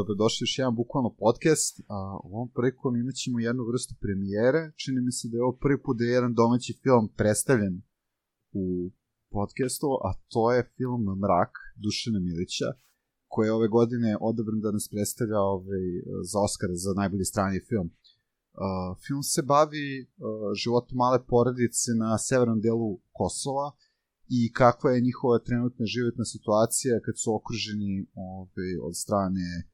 Dobrodošli u još jedan bukvalno podcast. A, ovom prilikom imat ćemo jednu vrstu premijere. Čini mi se da je ovo prvi put da je jedan domaći film predstavljen u podcastu, a to je film Mrak Dušana Milića, koji je ove godine odabran da nas predstavlja ovaj, za Oscar za najbolji strani film. Uh, film se bavi životom male porodice na severnom delu Kosova i kakva je njihova trenutna životna situacija kad su okruženi ovaj, od strane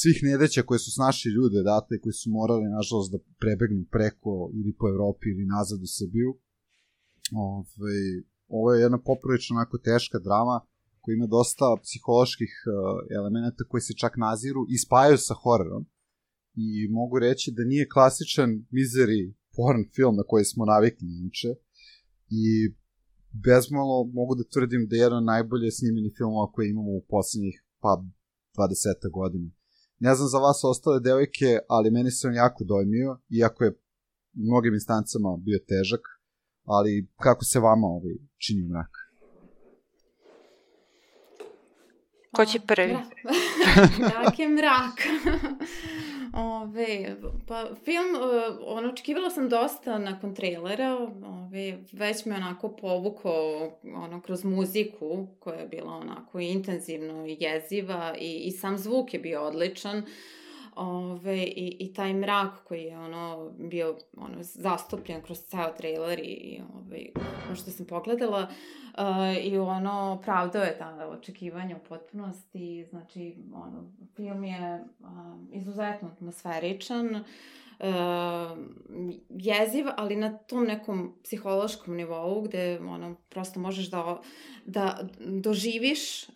svih nedeća koje su snašli ljude date, koji su morali, nažalost, da prebegnu preko ili po Evropi ili nazad u Srbiju. Ove, ovo je jedna poprilično onako teška drama koja ima dosta psiholoških uh, elemenata koji se čak naziru i spajaju sa hororom. I mogu reći da nije klasičan misery porn film na koji smo navikli inače. I bezmalo mogu da tvrdim da je jedan najbolje snimeni filmova koje imamo u poslednjih pa 20 godina. Ne znam za vas ostale devojke, ali meni se on jako dojmio, iako je u mnogim instancama bio težak, ali kako se vama ovaj čini mrak? ko će prvi? mrak je mrak. Ove, pa film, uh, ono, očekivala sam dosta nakon trailera, ove, već me onako povukao ono, kroz muziku, koja je bila onako intenzivno jeziva i, i sam zvuk je bio odličan. Ove, i, i taj mrak koji je ono bio ono zastupljen kroz ceo trailer i, i ove, ono što sam pogledala uh, i ono pravdao je ta očekivanja u potpunosti. Znači ono film je uh, izuzetno atmosferičan jeziv, ali na tom nekom psihološkom nivou gde ono, prosto možeš da, da doživiš uh,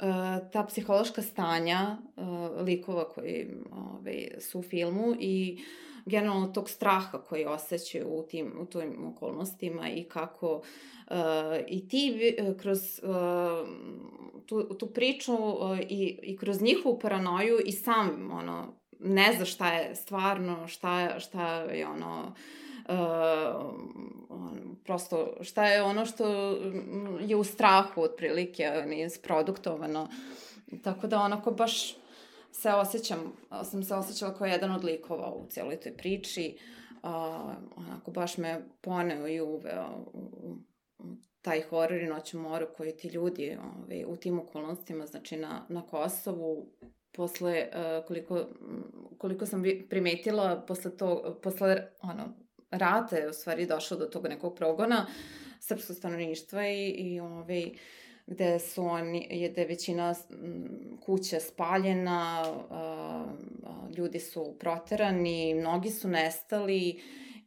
ta psihološka stanja uh, likova koji ove, ovaj, su u filmu i generalno tog straha koji osjećaju u tim, u tim okolnostima i kako uh, i ti uh, kroz uh, tu, tu priču uh, i, i kroz njihovu paranoju i sam ono, ne zna šta je stvarno, šta šta je ono, uh, prosto šta je ono što je u strahu otprilike, nije sproduktovano. Tako da onako baš se osjećam, sam se osjećala kao jedan od likova u cijeloj toj priči. Uh, onako baš me poneo i uveo u taj horor i noć u moru koji ti ljudi ovaj, u tim okolnostima, znači na, na Kosovu, posle, uh, koliko, koliko sam primetila, posle to, posle ono, rata je u stvari došlo do tog nekog progona srpskog stanovništva i, i ovaj, gde su oni, je da je većina kuća spaljena, uh, ljudi su proterani, mnogi su nestali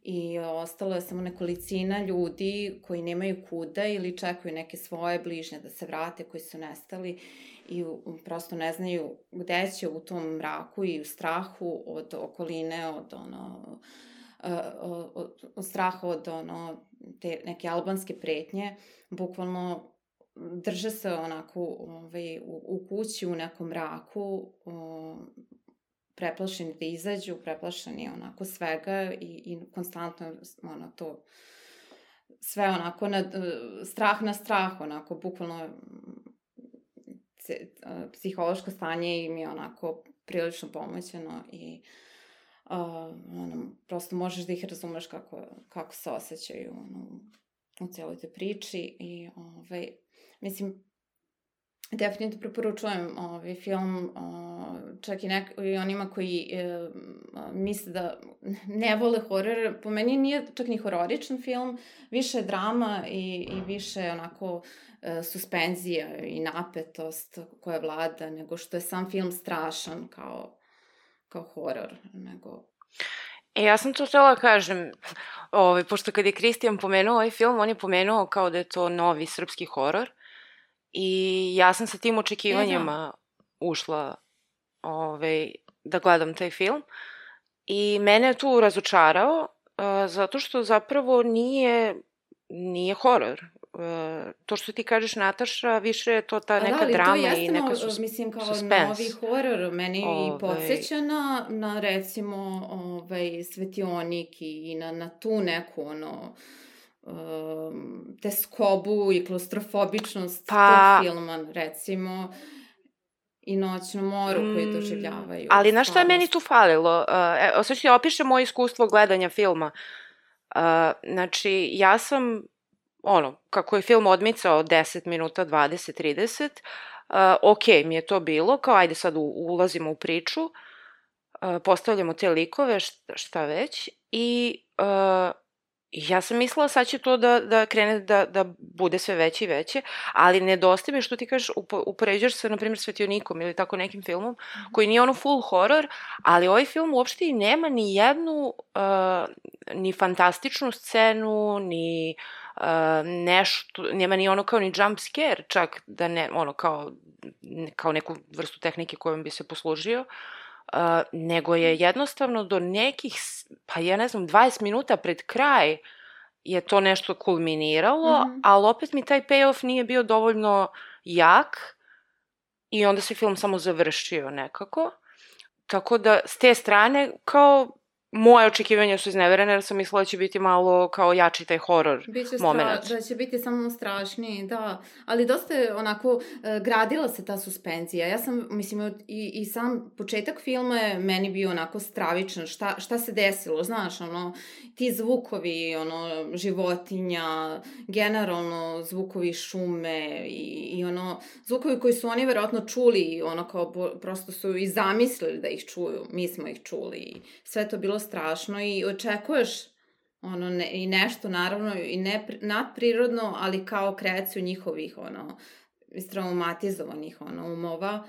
i ostalo je samo nekolicina ljudi koji nemaju kuda ili čekaju neke svoje bližnje da se vrate, koji su nestali i prosto ne znaju gde će u tom mraku i u strahu od okoline, od ono, od, od straha od ono, te neke albanske pretnje, bukvalno drže se onako ovaj, u, u kući, u nekom mraku, o, preplašeni da izađu, preplašeni onako svega i, i konstantno ono, to sve onako na, strah na strah, onako bukvalno psihološko stanje im je onako prilično pomoćeno i uh, ono, prosto možeš da ih razumeš kako, kako se osjećaju ono, u cijeloj te priči i ovaj, mislim, definitivno preporučujem ovaj film čak i, nek, i onima koji e, misle da ne vole horor. Po meni nije čak ni hororičan film, više je drama i, i više onako e, suspenzija i napetost koja vlada, nego što je sam film strašan kao, kao horor, nego E, ja sam to htjela kažem, ovaj, pošto kad je Kristijan pomenuo ovaj film, on je pomenuo kao da je to novi srpski horor. I ja sam sa tim očekivanjima ušla ovaj, da gledam taj film. I mene je tu razočarao, uh, zato što zapravo nije, nije horor. Uh, to što ti kažeš Nataša, više je to ta neka da, ali drama to jeste i neka sus, mislim kao suspense. novi horor, meni Ovaj. i podsjeća na, na recimo ovaj, Svetionik i na, na tu neku ono um, teskobu i klaustrofobičnost Pa- tog filma, recimo i noćno moru koji Mm, doživljavaju. Ali znaš šta je meni tu falilo? Uh, e, sad ću ti opišem moje iskustvo gledanja filma. Uh, znači, ja sam, ono, kako je film odmicao 10 minuta, 20, 30, uh, ok mi je to bilo, kao ajde sad u, ulazimo u priču, uh, postavljamo te likove, šta, šta već, i uh, ja sam mislila sad će to da, da krene da, da bude sve veće i veće, ali nedostaje mi što ti kažeš, upo, upoređaš se, na primjer, Svetionikom ili tako nekim filmom, koji nije ono full horror, ali ovaj film uopšte i nema ni jednu uh, ni fantastičnu scenu, ni uh, nešto, nema ni ono kao ni jump scare, čak da ne, ono kao, kao neku vrstu tehnike kojom bi se poslužio, uh, nego je jednostavno do nekih, pa ja ne znam, 20 minuta pred kraj je to nešto kulminiralo, Mhm. ali opet mi taj payoff nije bio dovoljno jak i onda se film samo završio nekako. Tako da, s te strane, kao moje očekivanja su izneverene, jer sam mislila da će biti malo kao jači taj horor. Biće momenat. stra, da će biti samo strašniji, da. Ali dosta je onako, e, gradila se ta suspenzija. Ja sam, mislim, i, i sam početak filma je meni bio onako stravičan. Šta, šta se desilo, znaš, ono, ti zvukovi, ono, životinja, generalno zvukovi šume i, i ono, zvukovi koji su oni verovatno čuli, ono kao, bo- prosto su i zamislili da ih čuju. Mi smo ih čuli i sve to bilo strašno i očekuješ ono, ne, i nešto naravno i ne, nadprirodno, ali kao kreaciju njihovih, ono, istraumatizovanih, ono, umova.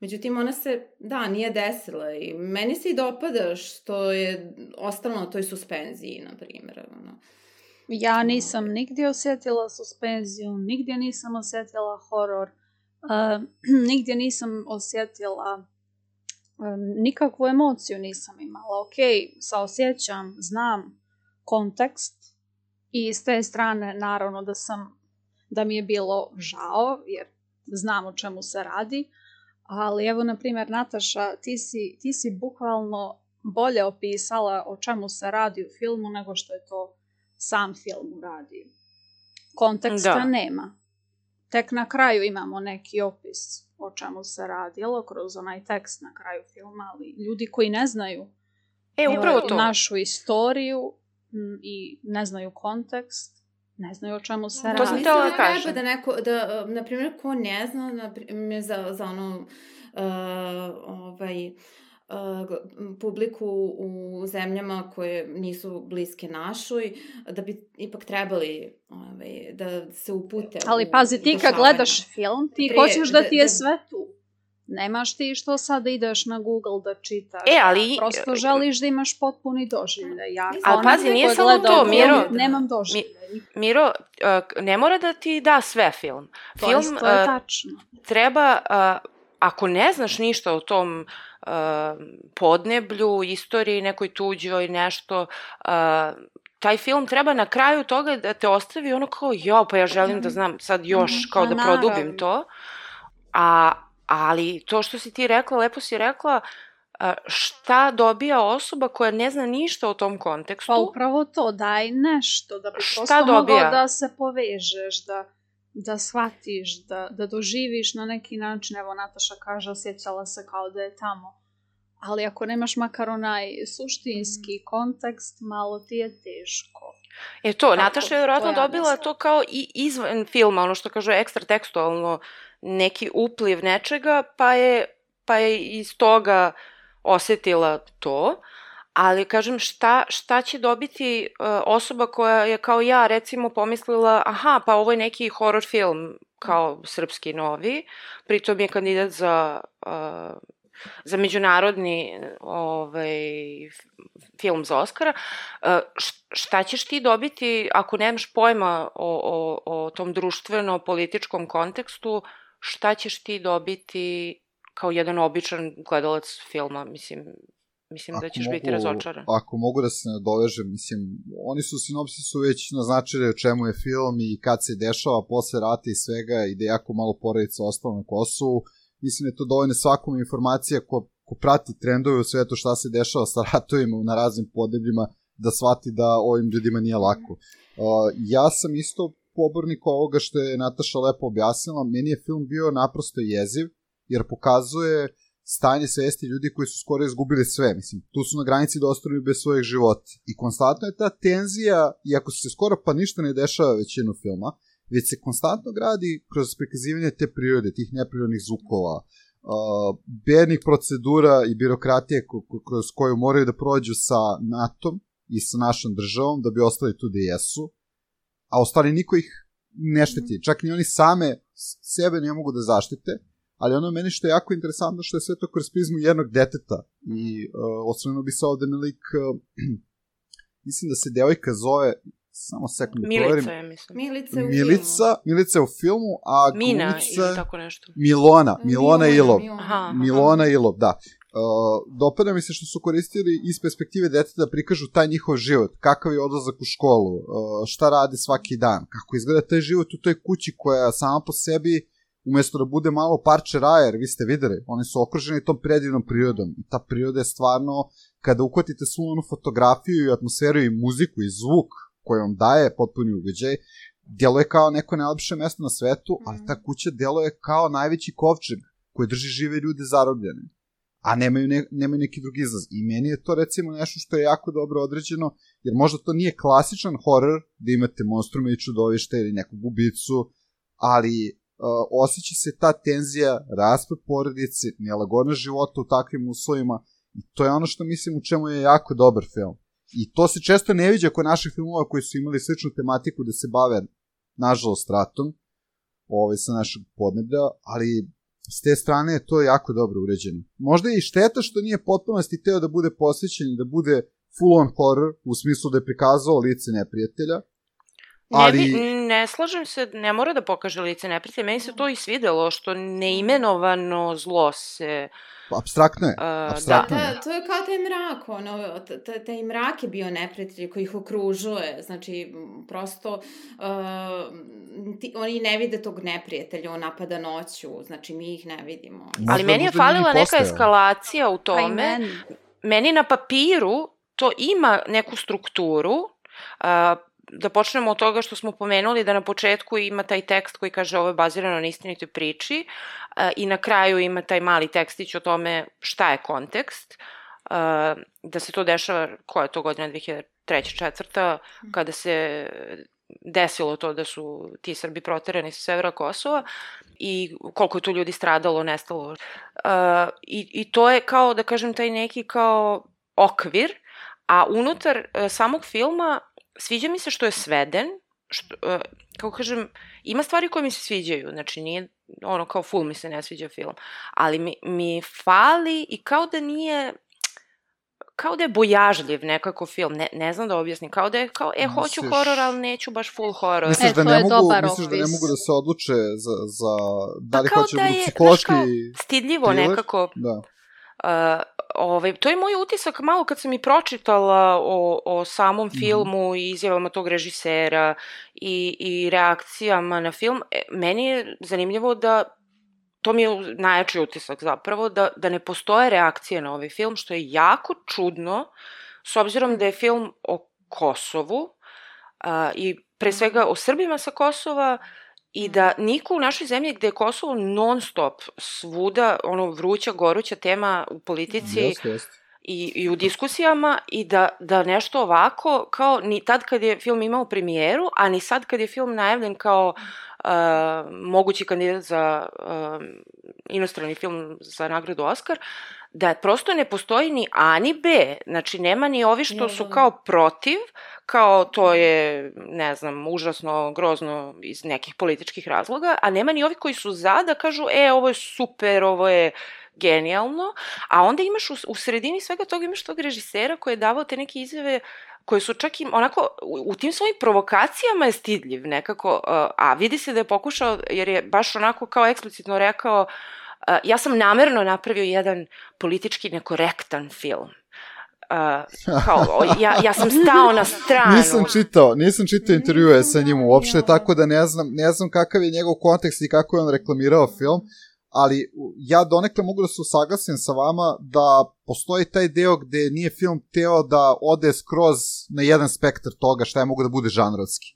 Međutim, ona se, da, nije desila i meni se i dopada što je ostalo na toj suspenziji, na primjer, ono. Ja nisam nigdje osjetila suspenziju, nigdje nisam osjetila horor, uh, nigdje nisam osjetila nikakvu emociju nisam imala. Ok, saosjećam, znam kontekst i s te strane naravno da sam, da mi je bilo žao jer znam o čemu se radi, ali evo na primjer Nataša, ti si, ti si bukvalno bolje opisala o čemu se radi u filmu nego što je to sam film uradio. Konteksta Da. nema. Tek na kraju imamo neki opis o čemu se radilo kroz onaj tekst na kraju filma, ali ljudi koji ne znaju E, upravo to. našu istoriju m, i ne znaju kontekst, ne znaju o čemu se To radi. sam Mislim htela da da treba kažem. da neko, da, uh, na primjer, ko ne zna, na primjer, za, za ono, uh, ovaj, uh, publiku u zemljama koje nisu bliske našoj, da bi ipak trebali ovaj, da se upute Ali u pazi, ti kad gledaš film, ti Prije- hoćeš da da- ti je da- sve tu. Nemaš ti što sad ideš na Google da čitaš. E, ali- Prosto želiš da imaš potpuni doživljaj. Ja Ali pazi, nije samo to, film, Miro. Nemam doživljaj. Miro, uh, ne mora da ti da sve film. To, film isto je uh, tačno. treba, uh, ako ne znaš ništa o tom uh, podneblju, istoriji nekoj tuđoj, nešto, uh, taj film treba na kraju toga da te ostavi ono kao, jo, pa ja želim da znam sad još, Mhm. kao da produbim to. A, ali to što si ti rekla, lepo si rekla, šta dobija osoba koja ne zna ništa o tom kontekstu. Pa upravo to, daj nešto, da bi prosto mogao dobija? da se povežeš, da, da shvatiš, da, da doživiš na neki način. Evo, Nataša kaže, osjećala se kao da je tamo. Ali ako nemaš makar onaj suštinski kontekst, malo ti je teško. E to, Tako, Nataša je vjerojatno dobila to kao i izvan filma, ono što kaže ekstra tekstualno, neki upliv nečega, pa je, pa je iz toga osetila to. Ali, kažem, šta, šta će dobiti uh, osoba koja je kao ja, recimo, pomislila, aha, pa ovo je neki horror film, kao srpski novi, pritom je kandidat za, uh, za međunarodni ovaj, film za Oscara, š- šta ćeš ti dobiti ako nemaš pojma o, o, o tom društveno-političkom kontekstu, šta ćeš ti dobiti kao jedan običan gledalac filma, mislim, mislim da ćeš mogu, biti razočaran. Ako mogu da se nadovežem, mislim, oni su sinopsisu već naznačili o čemu je film i kad se dešava posle rata i svega i da je jako malo porodica ostalo na Kosovu. Mislim da je to dovoljno svakom informacija ko, ko prati trendove u svetu šta se dešava sa ratovima na raznim podebljima da shvati da ovim ljudima nije lako. Uh, ja sam isto pobornik ovoga što je Nataša lepo objasnila. Meni je film bio naprosto jeziv, jer pokazuje stanje svesti ljudi koji su skoro izgubili sve. Mislim, tu su na granici da ostanu bez svojih života. I konstantno je ta tenzija, iako se skoro pa ništa ne dešava većinu filma, već se konstantno gradi kroz prikazivanje te prirode, tih neprirodnih zvukova, uh, bednih procedura i birokratije kroz koju moraju da prođu sa NATO i sa našom državom da bi ostali tu gde jesu, a ostali niko ih ne šteti. Čak ni oni same sebe ne mogu da zaštite, ali ono meni što je jako interesantno što je sve to kroz prizmu jednog deteta i uh, osvrnuo bi se ovde na lik uh, mislim da se devojka zove samo sekund da Milica proverim. je, mislim. Milica u Milica, filmu. Milica u filmu, a Mina glumica... ili tako nešto. Milona, Milona, Milona Ilov. Milona. Aha. Milona Ilov, da. Uh, dopada mi se što su koristili iz perspektive deteta da prikažu taj njihov život, kakav je odlazak u školu, uh, šta rade svaki dan, kako izgleda taj život u toj kući koja sama po sebi umesto da bude malo parče raja, jer vi ste videli, oni su okruženi tom predivnom prirodom i ta priroda je stvarno, kada uhvatite svu onu fotografiju i atmosferu i muziku i zvuk koji vam daje potpuni uveđaj, djeluje kao neko najlepše mesto na svetu, ali ta kuća djeluje kao najveći kovčeg koji drži žive ljude zarobljene a nemaju, ne, nemaju neki drugi izlaz. I meni je to recimo nešto što je jako dobro određeno, jer možda to nije klasičan horor, da imate monstrume i čudovište ili neku gubicu, ali uh, osjeća se ta tenzija, raspad porodice, nelagodnost života u takvim uslovima i to je ono što mislim u čemu je jako dobar film. I to se često ne viđa kod naših filmova koji su imali sličnu tematiku da se bave, nažalost, ratom ovaj, sa našeg podneblja, ali s te strane je to jako dobro uređeno. Možda je i šteta što nije potpunosti teo da bude posvećen da bude full on horror, u smislu da je prikazao lice neprijatelja, Ali... Ne, bi, ne slažem se, ne mora da pokaže lice neprijatelja. Meni se to i svidelo, što neimenovano zlo se... Abstraktno je. Uh, Abstraktno Da, je. da, to je kao taj mrak, ono, taj mrak je bio neprijatelj koji ih okružuje, znači, prosto, uh, ti, oni ne vide tog neprijatelja, on napada noću, znači, mi ih ne vidimo. Možda Ali meni je falila neka eskalacija u Pa tome. meni. Meni na papiru to ima neku strukturu, uh, da počnemo od toga što smo pomenuli da na početku ima taj tekst koji kaže ovo je bazirano na istinitoj priči uh, i na kraju ima taj mali tekstić o tome šta je kontekst, uh, da se to dešava, koja je to godina, 2003. četvrta, kada se desilo to da su ti Srbi proterani sa severa Kosova i koliko je tu ljudi stradalo, nestalo. Uh, i, I to je kao, da kažem, taj neki kao okvir, a unutar samog filma sviđa mi se što je sveden, što, uh, kako kažem, ima stvari koje mi se sviđaju, znači nije ono kao full mi se ne sviđa film, ali mi, mi fali i kao da nije kao da je bojažljiv nekako film, ne, ne znam da objasnim, kao da je kao, e, hoću Misliš- horor, ali neću baš full horor. Misliš E, da to ne je mogu, dobar misliš da ne mogu da se odluče za, za da li Pa hoće da da je, znaš, psihološki... kao stidljivo thriller? nekako. Da. Uh, ovaj, to je moj utisak malo kad sam i pročitala o, o samom Mhm. filmu i izjavama tog režisera i, i reakcijama na film. E, meni je zanimljivo da to mi je najjači utisak zapravo, da, da ne postoje reakcije na ovaj film, što je jako čudno, s obzirom da je film o Kosovu a, i pre svega o Srbima sa Kosova i da niko u našoj zemlji gde je Kosovo non stop svuda, ono vruća, goruća tema u politici Jeste, jeste. I, i u diskusijama i da, da nešto ovako, kao ni tad kad je film imao premijeru, a ni sad kad je film najavljen kao uh, mogući kandidat za uh, inostrani film za nagradu Oscar, da prosto ne postoji ni A ni B, znači nema ni ovi što su da. kao protiv, kao to je, ne znam, užasno, grozno iz nekih političkih razloga, a nema ni ovi koji su za da kažu, e, ovo je super, ovo je genijalno, a onda imaš u, u sredini svega toga imaš tog režisera koji je davao te neke izjave koje su čak i onako, u, u tim svojim provokacijama je stidljiv nekako, uh, a vidi se da je pokušao, jer je baš onako kao eksplicitno rekao, Uh, ja sam namerno napravio jedan politički nekorektan film. Uh, kao, ja, ja sam stao na stranu. Nisam čitao, nisam čitao intervjue sa njim uopšte, tako da ne znam, ne znam kakav je njegov kontekst i kako je on reklamirao film, ali ja donekle mogu da se usaglasim sa vama da postoji taj deo gde nije film teo da ode skroz na jedan spektar toga šta je mogu da bude žanrovski.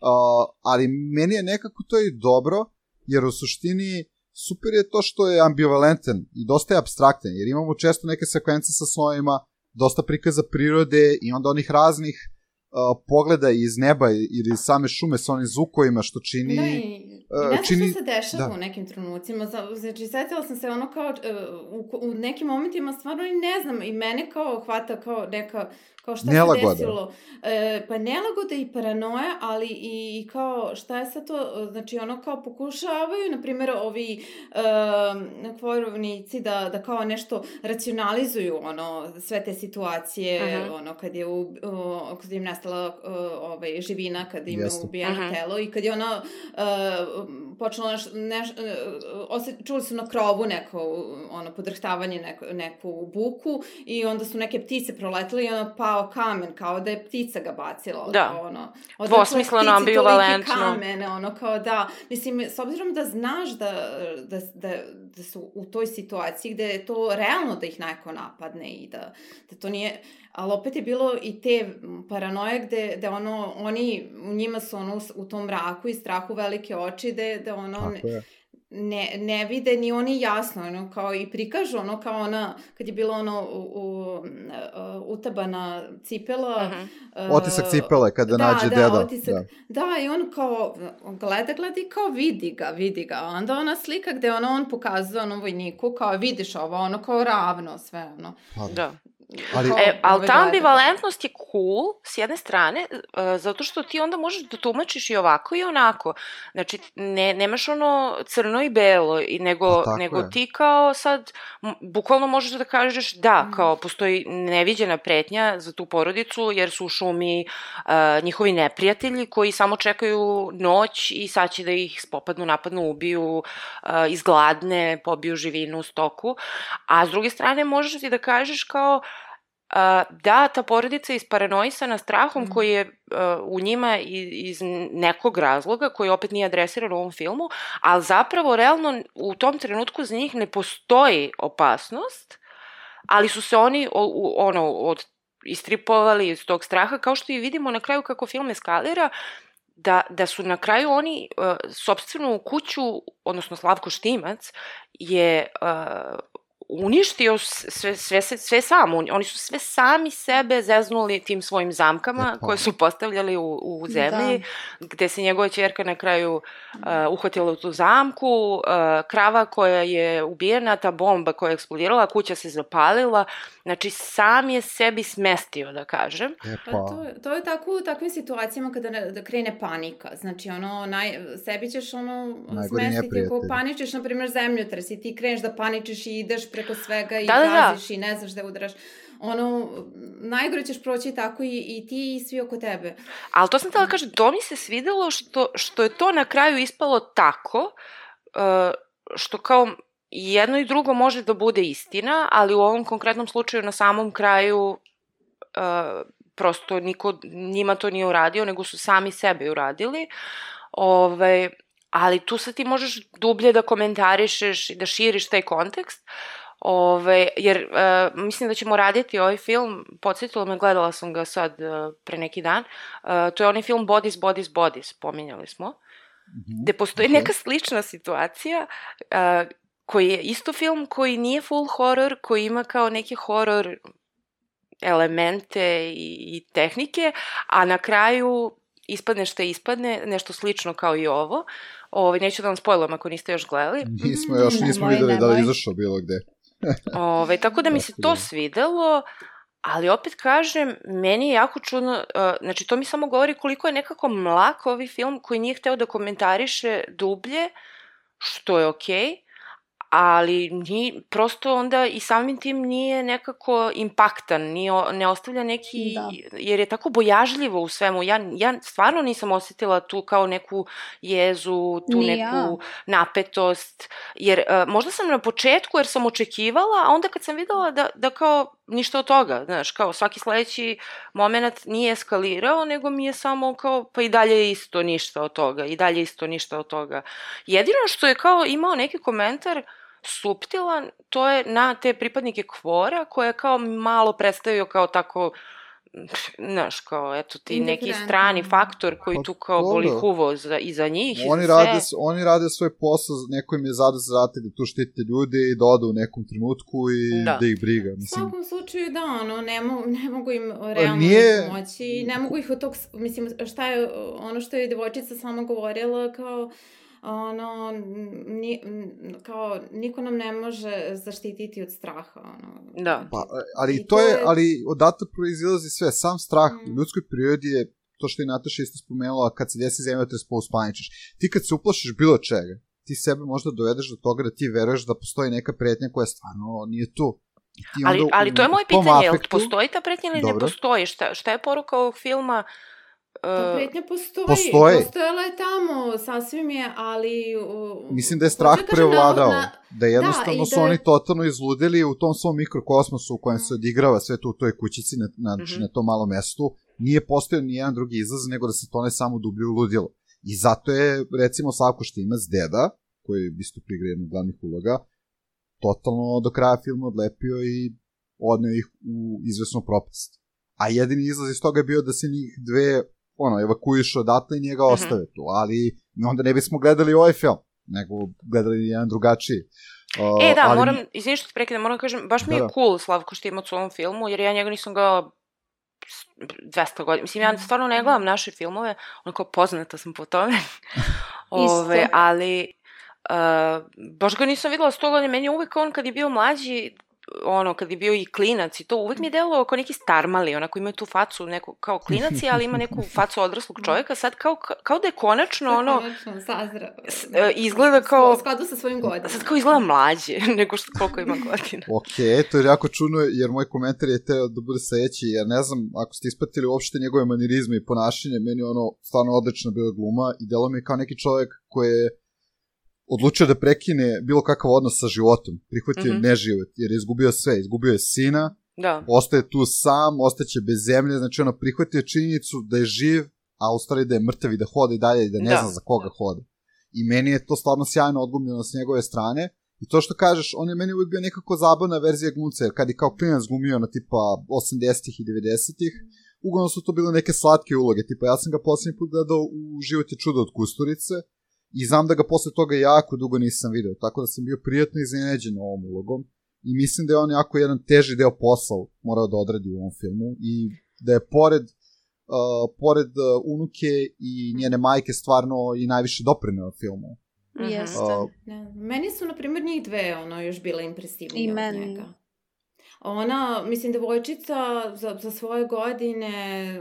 Uh, ali meni je nekako to i dobro, jer u suštini super je to što je ambivalentan i dosta je abstraktan, jer imamo često neke sekvence sa snovima, dosta prikaza prirode i onda onih raznih uh, pogleda iz neba ili same šume sa onim zvukovima što čini... Da, i, i ne čini... što se dešava da. u nekim trenucima. Znači, setila sam se ono kao, uh, u, u nekim momentima stvarno i ne znam, i mene kao hvata kao neka kao šta nelagoda. se desilo. E, pa nelagoda i paranoja, ali i, i kao šta je sad to, znači ono kao pokušavaju, na primjer, ovi e, kvorovnici da, da kao nešto racionalizuju ono, sve te situacije, -huh. ono, kad je, u, o, kad im nastala o, ovaj, živina, kad im je ubijeno telo i kad je ona e, počela neš, neš, e, ose, čuli su na krovu neko, ono, podrhtavanje, neko, neku buku i onda su neke ptice proletele i ono pao kamen, kao da je ptica ga bacila. Da, ono, dvosmisleno, ambivalentno. kamene, ono, kao da, mislim, s obzirom da znaš da, da, da, da su u toj situaciji gde je to realno da ih neko napadne i da, da to nije, ali opet je bilo i te paranoje gde, gde ono, oni, u njima su ono u tom mraku i strahu velike oči, gde, gde ono, ne, ne, ne vide ni oni jasno, ono, kao i prikažu, ono, kao ona, kad je bilo ono, u, u, utabana cipela. Uh -huh. uh, otisak cipele, kada da, nađe da, deda. Otisak, da, da, i on kao, gleda, gleda i kao vidi ga, vidi ga. Onda ona slika gde ono, on pokazuje onom vojniku, kao vidiš ovo, ono, kao ravno sve, ono. Pa, da. Ali, e, ali ta ambivalentnost je cool s jedne strane, uh, zato što ti onda možeš da tumačiš i ovako i onako. Znači, ne, nemaš ono crno i belo, i nego, nego je. ti kao sad, bukvalno možeš da kažeš da, mm. kao postoji neviđena pretnja za tu porodicu, jer su u šumi uh, njihovi neprijatelji koji samo čekaju noć i sad će da ih spopadnu, napadnu, ubiju, uh, izgladne, pobiju živinu, stoku. A s druge strane možeš ti da kažeš kao, Uh, da, ta porodica je isparanoisana strahom mm. koji je uh, u njima iz, iz nekog razloga, koji opet nije adresiran u ovom filmu, ali zapravo realno u tom trenutku za njih ne postoji opasnost, ali su se oni o, u, ono, od, istripovali iz tog straha, kao što i vidimo na kraju kako film eskalira, da, da su na kraju oni uh, sobstvenu kuću, odnosno Slavko Štimac, je uh, uništio sve, sve, sve, sve sam. Oni su sve sami sebe zeznuli tim svojim zamkama koje su postavljali u, u zemlji, da. gde se njegova čerka na kraju uh, uhvatila u tu zamku, uh, krava koja je ubijena, ta bomba koja je eksplodirala, kuća se zapalila, znači sam je sebi smestio, da kažem. Pa. pa. To, to je tako u takvim situacijama kada ne, da krene panika, znači ono, naj, sebi ćeš ono Najgori smestiti, ako paničiš, na primjer, zemljotres i ti kreneš da paničiš i ideš preko svega i da, da, gaziš da. i ne znaš da udaraš ono, najgore ćeš proći tako i, i ti i svi oko tebe. Ali to sam tela da kažem, to mi se svidelo što, što je to na kraju ispalo tako, uh, što kao jedno i drugo može da bude istina, ali u ovom konkretnom slučaju na samom kraju uh, prosto niko njima to nije uradio, nego su sami sebe uradili. Ove, ovaj, ali tu sad ti možeš dublje da komentarišeš i da širiš taj kontekst. Ove, jer uh, mislim da ćemo raditi ovaj film, podsjetilo me, gledala sam ga sad uh, pre neki dan, uh, to je onaj film Bodies, Bodies, Bodies, pominjali smo, mm -hmm. gde postoji okay. neka slična situacija uh, koji je isto film koji nije full horror, koji ima kao neke horror elemente i, i tehnike, a na kraju ispadne što ispadne, nešto slično kao i ovo. Ove, neću da vam spojlujem ako niste još gledali. Nismo još, nismo videli da li izašao bilo gde. Ove, tako da mi se to svidelo, ali opet kažem, meni je jako čudno, znači to mi samo govori koliko je nekako mlak ovaj film koji nije hteo da komentariše dublje, što je okej, okay, ali ni, prosto onda i samim tim nije nekako impaktan, nije, ne ostavlja neki, Da. jer je tako bojažljivo u svemu. Ja, ja stvarno nisam osetila tu kao neku jezu, tu Ni neku ja. napetost, jer uh, možda sam na početku jer sam očekivala, a onda kad sam videla da, da kao ništa od toga, znaš, kao svaki sledeći moment nije eskalirao, nego mi je samo kao, pa i dalje je isto ništa od toga, i dalje isto ništa od toga. Jedino što je kao imao neki komentar suptilan, to je na te pripadnike kvora, koje je kao malo predstavio kao tako znaš, kao, eto ti neki strani faktor koji Pa tu kao boli huvo za, i za njih i Oni za rade, sve. oni rade svoj posao, neko im je zada zadatak da tu štite ljude i da odu u nekom trenutku i Da. da, ih briga. U Mislim, svakom slučaju da, ono, ne, mo, ne mogu im realno nije- nije... pomoći, ne mogu ih od tog, mislim, šta je, ono što je devojčica sama govorila, kao, ono, ni, kao, niko nam ne može zaštititi od straha, ono. Da. Pa, ali I to je, je- ali odatle proizilazi sve. Sam strah Mm. u ljudskoj prirodi je to što je Nataša isto spomenula, kad se desi zemljotres pa uspaničiš. Ti kad se uplašiš bilo čega, ti sebe možda dovedeš do toga da ti veruješ da postoji neka pretnja koja stvarno nije tu. Ali, onda ali to je moje pitanje, jel afektu- postoji ta pretnja ili ne Dobro. postoji? Šta, šta je poruka ovog filma? Ta Uh, pretnja postoji. Postoji. Postojala je tamo, sasvim je, ali... Uh, Mislim da je strah da kažem prevladao. na- Da jednostavno i su da- oni totalno izludili u tom svom mikrokosmosu u kojem se odigrava sve to u toj kućici na, na, mm Mhm. na tom malom mestu. Nije postojao ni jedan drugi izlaz nego da se to ne samo dublje u ludilo. I zato je, recimo, Savko Štimac, deda, koji isto prigra jednu glavnih uloga, totalno do kraja filma odlepio i odneo ih u izvesnu propast. A jedini izlaz iz toga je bio da se njih dve ono, evakuišu odatle i njega Mhm. ostave tu, ali onda ne bismo gledali ovaj film, nego gledali jedan drugačiji. Uh, E, da, ali- moram, izvini što te prekidam, moram da kažem, baš mi je Da, da. cool Slavko Štimac u ovom filmu, jer ja njega nisam gledala s- 200 godina. Mislim, ja stvarno ne gledam naše filmove, onako poznata sam po tome. Ove, Isto. ali, uh, baš ga nisam videla 100 godina. Meni je uvek on kad je bio mlađi, ono, kad je bio i klinac i to, uvek mi je delovao kao neki starmali, onako ima tu facu neku, kao klinac je, ali ima neku facu odraslog čovjeka, sad kao, kao da je konačno, ono, Konačno, sazra. s- e, izgleda kao- U skladu sa svojim godinama. sad kao izgleda mlađe nego što koliko ima godina. Ok, to je jako čudno, jer moj komentar je teo da bude sledeći, jer ne znam, ako ste ispratili uopšte njegove manirizme i ponašanje, meni je ono stvarno odlično bila gluma i delo mi je kao neki čovjek koji je odlučio da prekine bilo kakav odnos sa životom, prihvatio mm -hmm. neživot, jer je izgubio sve, izgubio je sina, Da. ostaje tu sam, ostaće bez zemlje, znači ono prihvatio činjenicu da je živ, a u stvari da je mrtav i da hoda i dalje i da ne Da. zna za koga hoda. I meni je to stvarno sjajno odglumljeno s njegove strane. I to što kažeš, on je meni uvijek bio nekako zabavna verzija glumca, jer kad je kao klinac glumio na tipa 80-ih i 90-ih, uglavnom su to bile neke slatke uloge, tipa ja sam ga poslednji put gledao u Život je čudo od Kusturice i znam da ga posle toga jako dugo nisam video, tako da sam bio prijatno iznenađen ovom ulogom i mislim da je on jako jedan teži deo posla morao da odradi u ovom filmu i da je pored uh, pored uh, unuke i njene majke stvarno i najviše doprineo filmu. Mhm. Jeste. Uh, Meni su, na primjer, njih dve, ono, još bile impresivnije I od meni. njega. Ona, mislim, devojčica za, za svoje godine,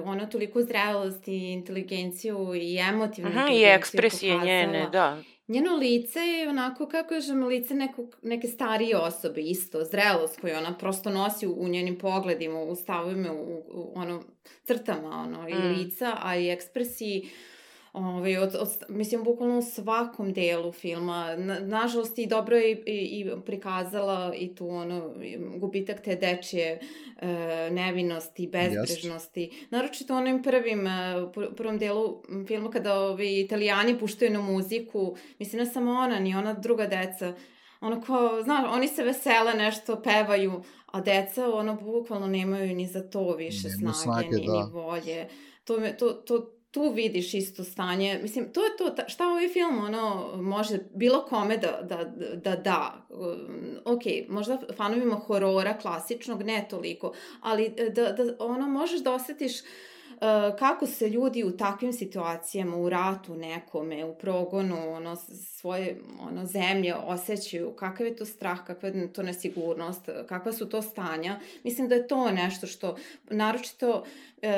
ona toliko zrelost i inteligenciju i emotivnu Aha, I inteligenciju ekspresije pokazala. njene, da. Njeno lice je onako, kako kažem, lice nekog, neke starije osobe, isto, zrelost koju ona prosto nosi u, u njenim pogledima, u stavovima, u, u ono, crtama, ono, i Mm. lica, a i ekspresiji, Ovaj, od, od, mislim, bukvalno u svakom delu filma. Na, nažalost, i dobro je i, i, prikazala i tu ono, gubitak te dečje e, nevinosti, bezbrežnosti. Naročito u onim prvim, e, pr- prvom delu filma kada ovi italijani puštaju na muziku, mislim, ne samo ona, ni ona druga deca, ono kao, znaš, oni se vesele, nešto pevaju, a deca, ono, bukvalno nemaju ni za to više snage, snage, ni, da. ni volje. To, to, to, tu vidiš isto stanje. Mislim, to je to, ta- šta ovaj film, ono, može bilo kome da da, da, da. Um, ok, možda fanovima horora klasičnog, ne toliko, ali e, da, da ono, možeš da osetiš kako se ljudi u takvim situacijama, u ratu nekome, u progonu ono, svoje ono, zemlje osjećaju, kakav je to strah, kakva je to nesigurnost, kakva su to stanja. Mislim da je to nešto što, naročito e,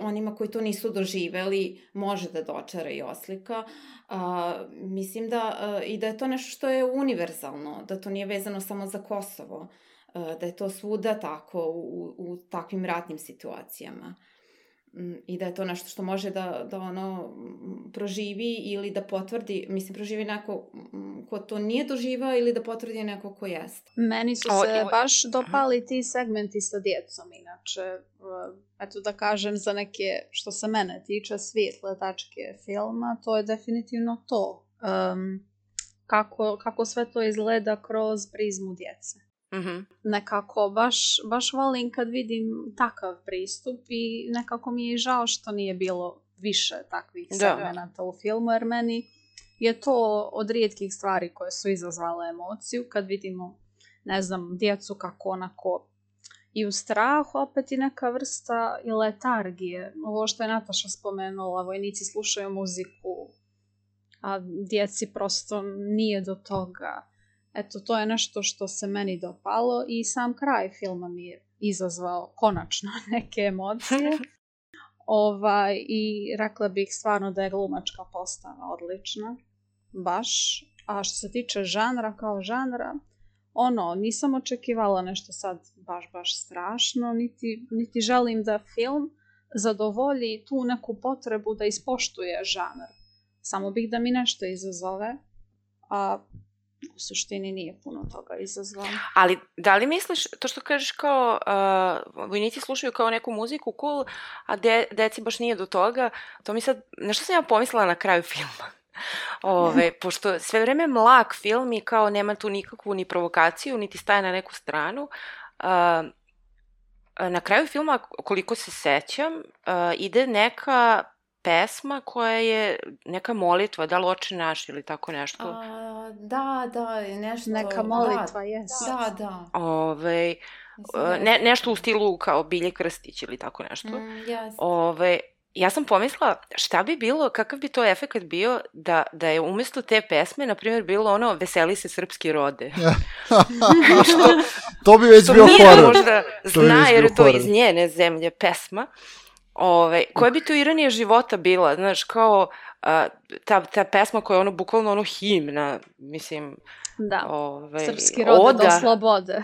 onima koji to nisu doživeli, može da dočara i oslika. A, mislim da e, i da je to nešto što je univerzalno, da to nije vezano samo za Kosovo, e, da je to svuda tako u, u takvim ratnim situacijama. Mm, i da je to nešto što može da, da ono proživi ili da potvrdi, mislim proživi neko ko to nije doživao ili da potvrdi neko ko jeste. Meni su se o, baš dopali ti segmenti sa djecom inače, eto da kažem za neke što se mene tiče svijetle tačke filma, to je definitivno to. Um, kako, kako sve to izgleda kroz prizmu djece. Mm-hmm. Nekako baš, baš volim kad vidim takav pristup i nekako mi je žao što nije bilo više takvih da. segmenata u filmu, jer meni je to od rijetkih stvari koje su izazvale emociju, kad vidimo, ne znam, djecu kako onako i u strahu, opet i neka vrsta i letargije. Ovo što je Nataša spomenula, vojnici slušaju muziku, a djeci prosto nije do toga Eto, to je nešto što se meni dopalo i sam kraj filma mi je izazvao konačno neke emocije. ovaj, I rekla bih stvarno da je glumačka postava odlična. Baš. A što se tiče žanra kao žanra, ono, nisam očekivala nešto sad baš, baš strašno, niti, niti želim da film zadovolji tu neku potrebu da ispoštuje žanr. Samo bih da mi nešto izazove, a u suštini nije puno toga izazvalo. Ali da li misliš, to što kažeš kao uh, vojnici slušaju kao neku muziku cool, a de, deci baš nije do toga, to mi sad, nešto sam ja pomislila na kraju filma. Ove, pošto sve vreme mlak film i kao nema tu nikakvu ni provokaciju, niti staje na neku stranu, uh, na kraju filma, koliko se sećam, uh, ide neka pesma koja je neka molitva, da li oče naš ili tako nešto. A, da, da, nešto. Neka molitva, da, jes. Da, da. Ove, da ne, nešto u stilu kao Bilje Krstić ili tako nešto. Mm, yes. Ove, ja sam pomislila šta bi bilo, kakav bi to efekt bio da, da je umesto te pesme, na primjer, bilo ono Veseli se srpski rode. što, to bi već bio horor. možda zna, jer je to iz njene zemlje pesma. Ove, koja bi to ironija života bila, znaš, kao a, ta, ta pesma koja je ono, bukvalno ono himna, mislim... Da, ove, srpski rode oda, do slobode.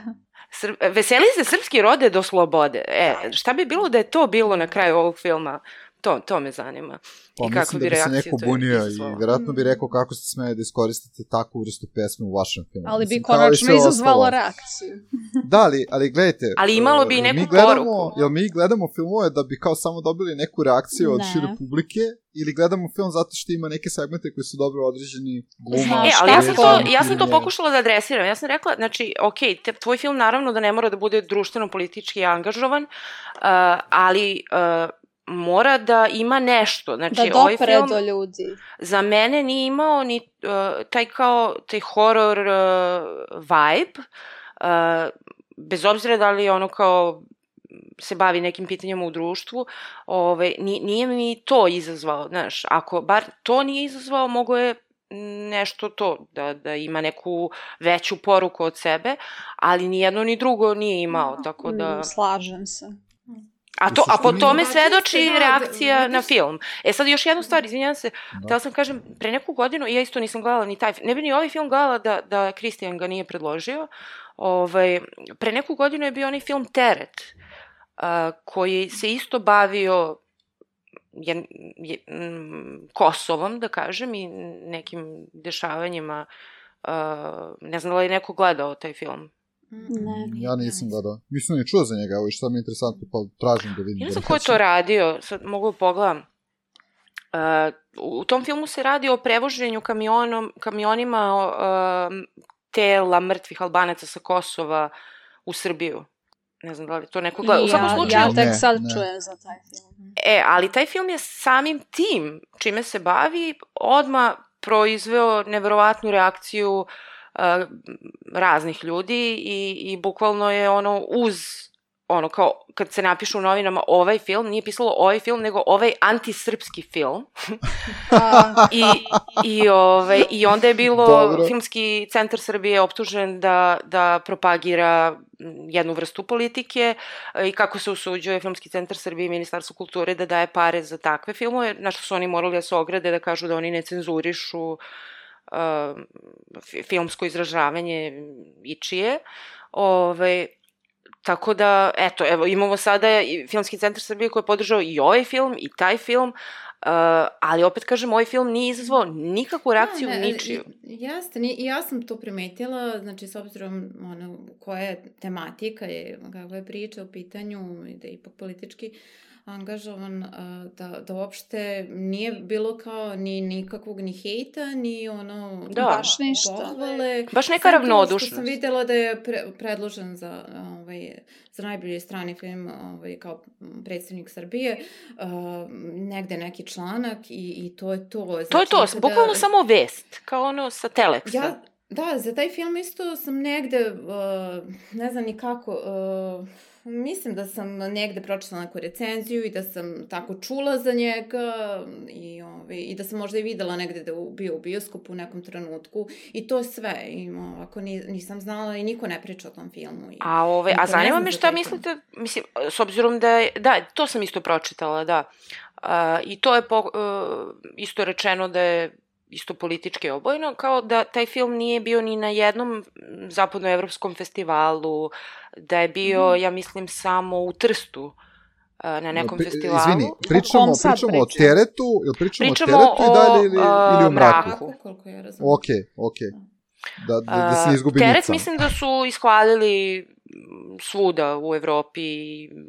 Sr, veseli se srpski rode do slobode. E, šta bi bilo da je to bilo na kraju ovog filma? To, to me zanima. Pa, I kako bi, bi se neko bunio i verovatno bi rekao kako ste smeli da iskoristite takvu vrstu pesme u vašem filmu. Ali bi konačno izazvalo reakciju. da, ali, ali gledajte. Ali imalo bi i neku mi gledamo, poruku. Jel mi gledamo filmove da bi kao samo dobili neku reakciju od šire publike ili gledamo film zato što ima neke segmente koji su dobro određeni gluma. E, ali ja sam, to, ja sam to pokušala da adresiram. Ja sam rekla, znači, ok, te, tvoj film naravno da ne mora da bude društveno-politički angažovan, uh, ali uh, mora da ima nešto. Znači, da ovaj dopre ovaj film, do ljudi. Za mene nije imao ni uh, taj kao, taj horror uh, vibe, uh, bez obzira da li ono kao se bavi nekim pitanjima u društvu, ove, nije mi to izazvao, znaš, ako bar to nije izazvao, mogo je nešto to, da, da ima neku veću poruku od sebe, ali ni jedno ni drugo nije imao, tako da... Mm, slažem se. A, to, a po tome svedoči reakcija na film. E sad još jednu stvar, izvinjam se, da. da sam kažem, pre neku godinu, ja isto nisam gledala ni taj, ne bi ni ovaj film gledala da, da Kristijan ga nije predložio, ovaj, pre neku godinu je bio onaj film Teret, uh, koji se isto bavio je, je, m, Kosovom, da kažem, i nekim dešavanjima, uh, ne znam da li je neko gledao taj film. Ne. Ja nisam gledao. Mislim da je čuo za njega, evo i šta mi je interesantno, pa tražim da vidim. Ja ne znam ko je to radio, sad mogu da pogledam. Uh, u tom filmu se radi o prevoženju kamionom, kamionima uh, tela mrtvih albanaca sa Kosova u Srbiju. Ne znam da li to neko gleda. U svakom slučaju... Ja tek sad ne, čujem za taj film. E, ali taj film je samim tim čime se bavi odma proizveo neverovatnu reakciju uh, raznih ljudi i, i bukvalno je ono uz ono, kao, kad se napiše u novinama ovaj film, nije pisalo ovaj film, nego ovaj antisrpski film. I, i, ovaj, I onda je bilo, Dobro. Filmski centar Srbije je optužen da, da propagira jednu vrstu politike i kako se usuđuje Filmski centar Srbije i Ministarstvo kulture da daje pare za takve filmove, na što su oni morali da se ograde, da kažu da oni ne cenzurišu uh, filmsko izražavanje ičije. Ove, tako da, eto, evo, imamo sada i Filmski centar Srbije koji je podržao i ovaj film i taj film, Uh, ali opet kažem, ovaj film nije izazvao nikakvu reakciju Da, ne, ničiju. i- Jeste, ni- i ja sam to primetila, znači s obzirom ono, koja je tematika je, kakva je priča u pitanju i da je ipak politički angažovan, da, da uopšte nije bilo kao ni nikakvog ni hejta, ni ono... Da. Baš ništa. Pohvale. Baš neka ravnodušnost. Što sam videla da je pre, predložen za, ovaj, za najbolji strani film ovaj, kao predstavnik Srbije, uh, negde neki članak i, i to je to. Znači, To je to, kada- bukvalno samo vest, kao ono sa Teleksa. Ja, da, za taj film isto sam negde, uh, ne znam ni kako, uh, mislim da sam negde pročitala neku recenziju i da sam tako čula za njega i, ovaj, i da sam možda i videla negde da je bio u bioskopu u nekom trenutku i to sve. I, ovako, ni, nisam znala i niko ne priča o tom filmu. I, A, ove, Niko a zanima me šta film. mislite, mislim, s obzirom da je, da, to sam isto pročitala, da. Uh, I to je po, uh, isto rečeno da je isto politički obojno, kao da taj film nije bio ni na jednom mm, zapadnoevropskom festivalu, da je bio, Mhm. ja mislim, samo u Trstu uh, na nekom Pri- festivalu. Izvini, pričamo, pričamo o teretu, ili pričamo, Pričamo o teretu i dalje ili, o, ili o uh, mraku? koliko ja razumem. Ok, ok. Da, da, da se ne izgubi Teret nica. mislim da su ishvalili mm, svuda u Evropi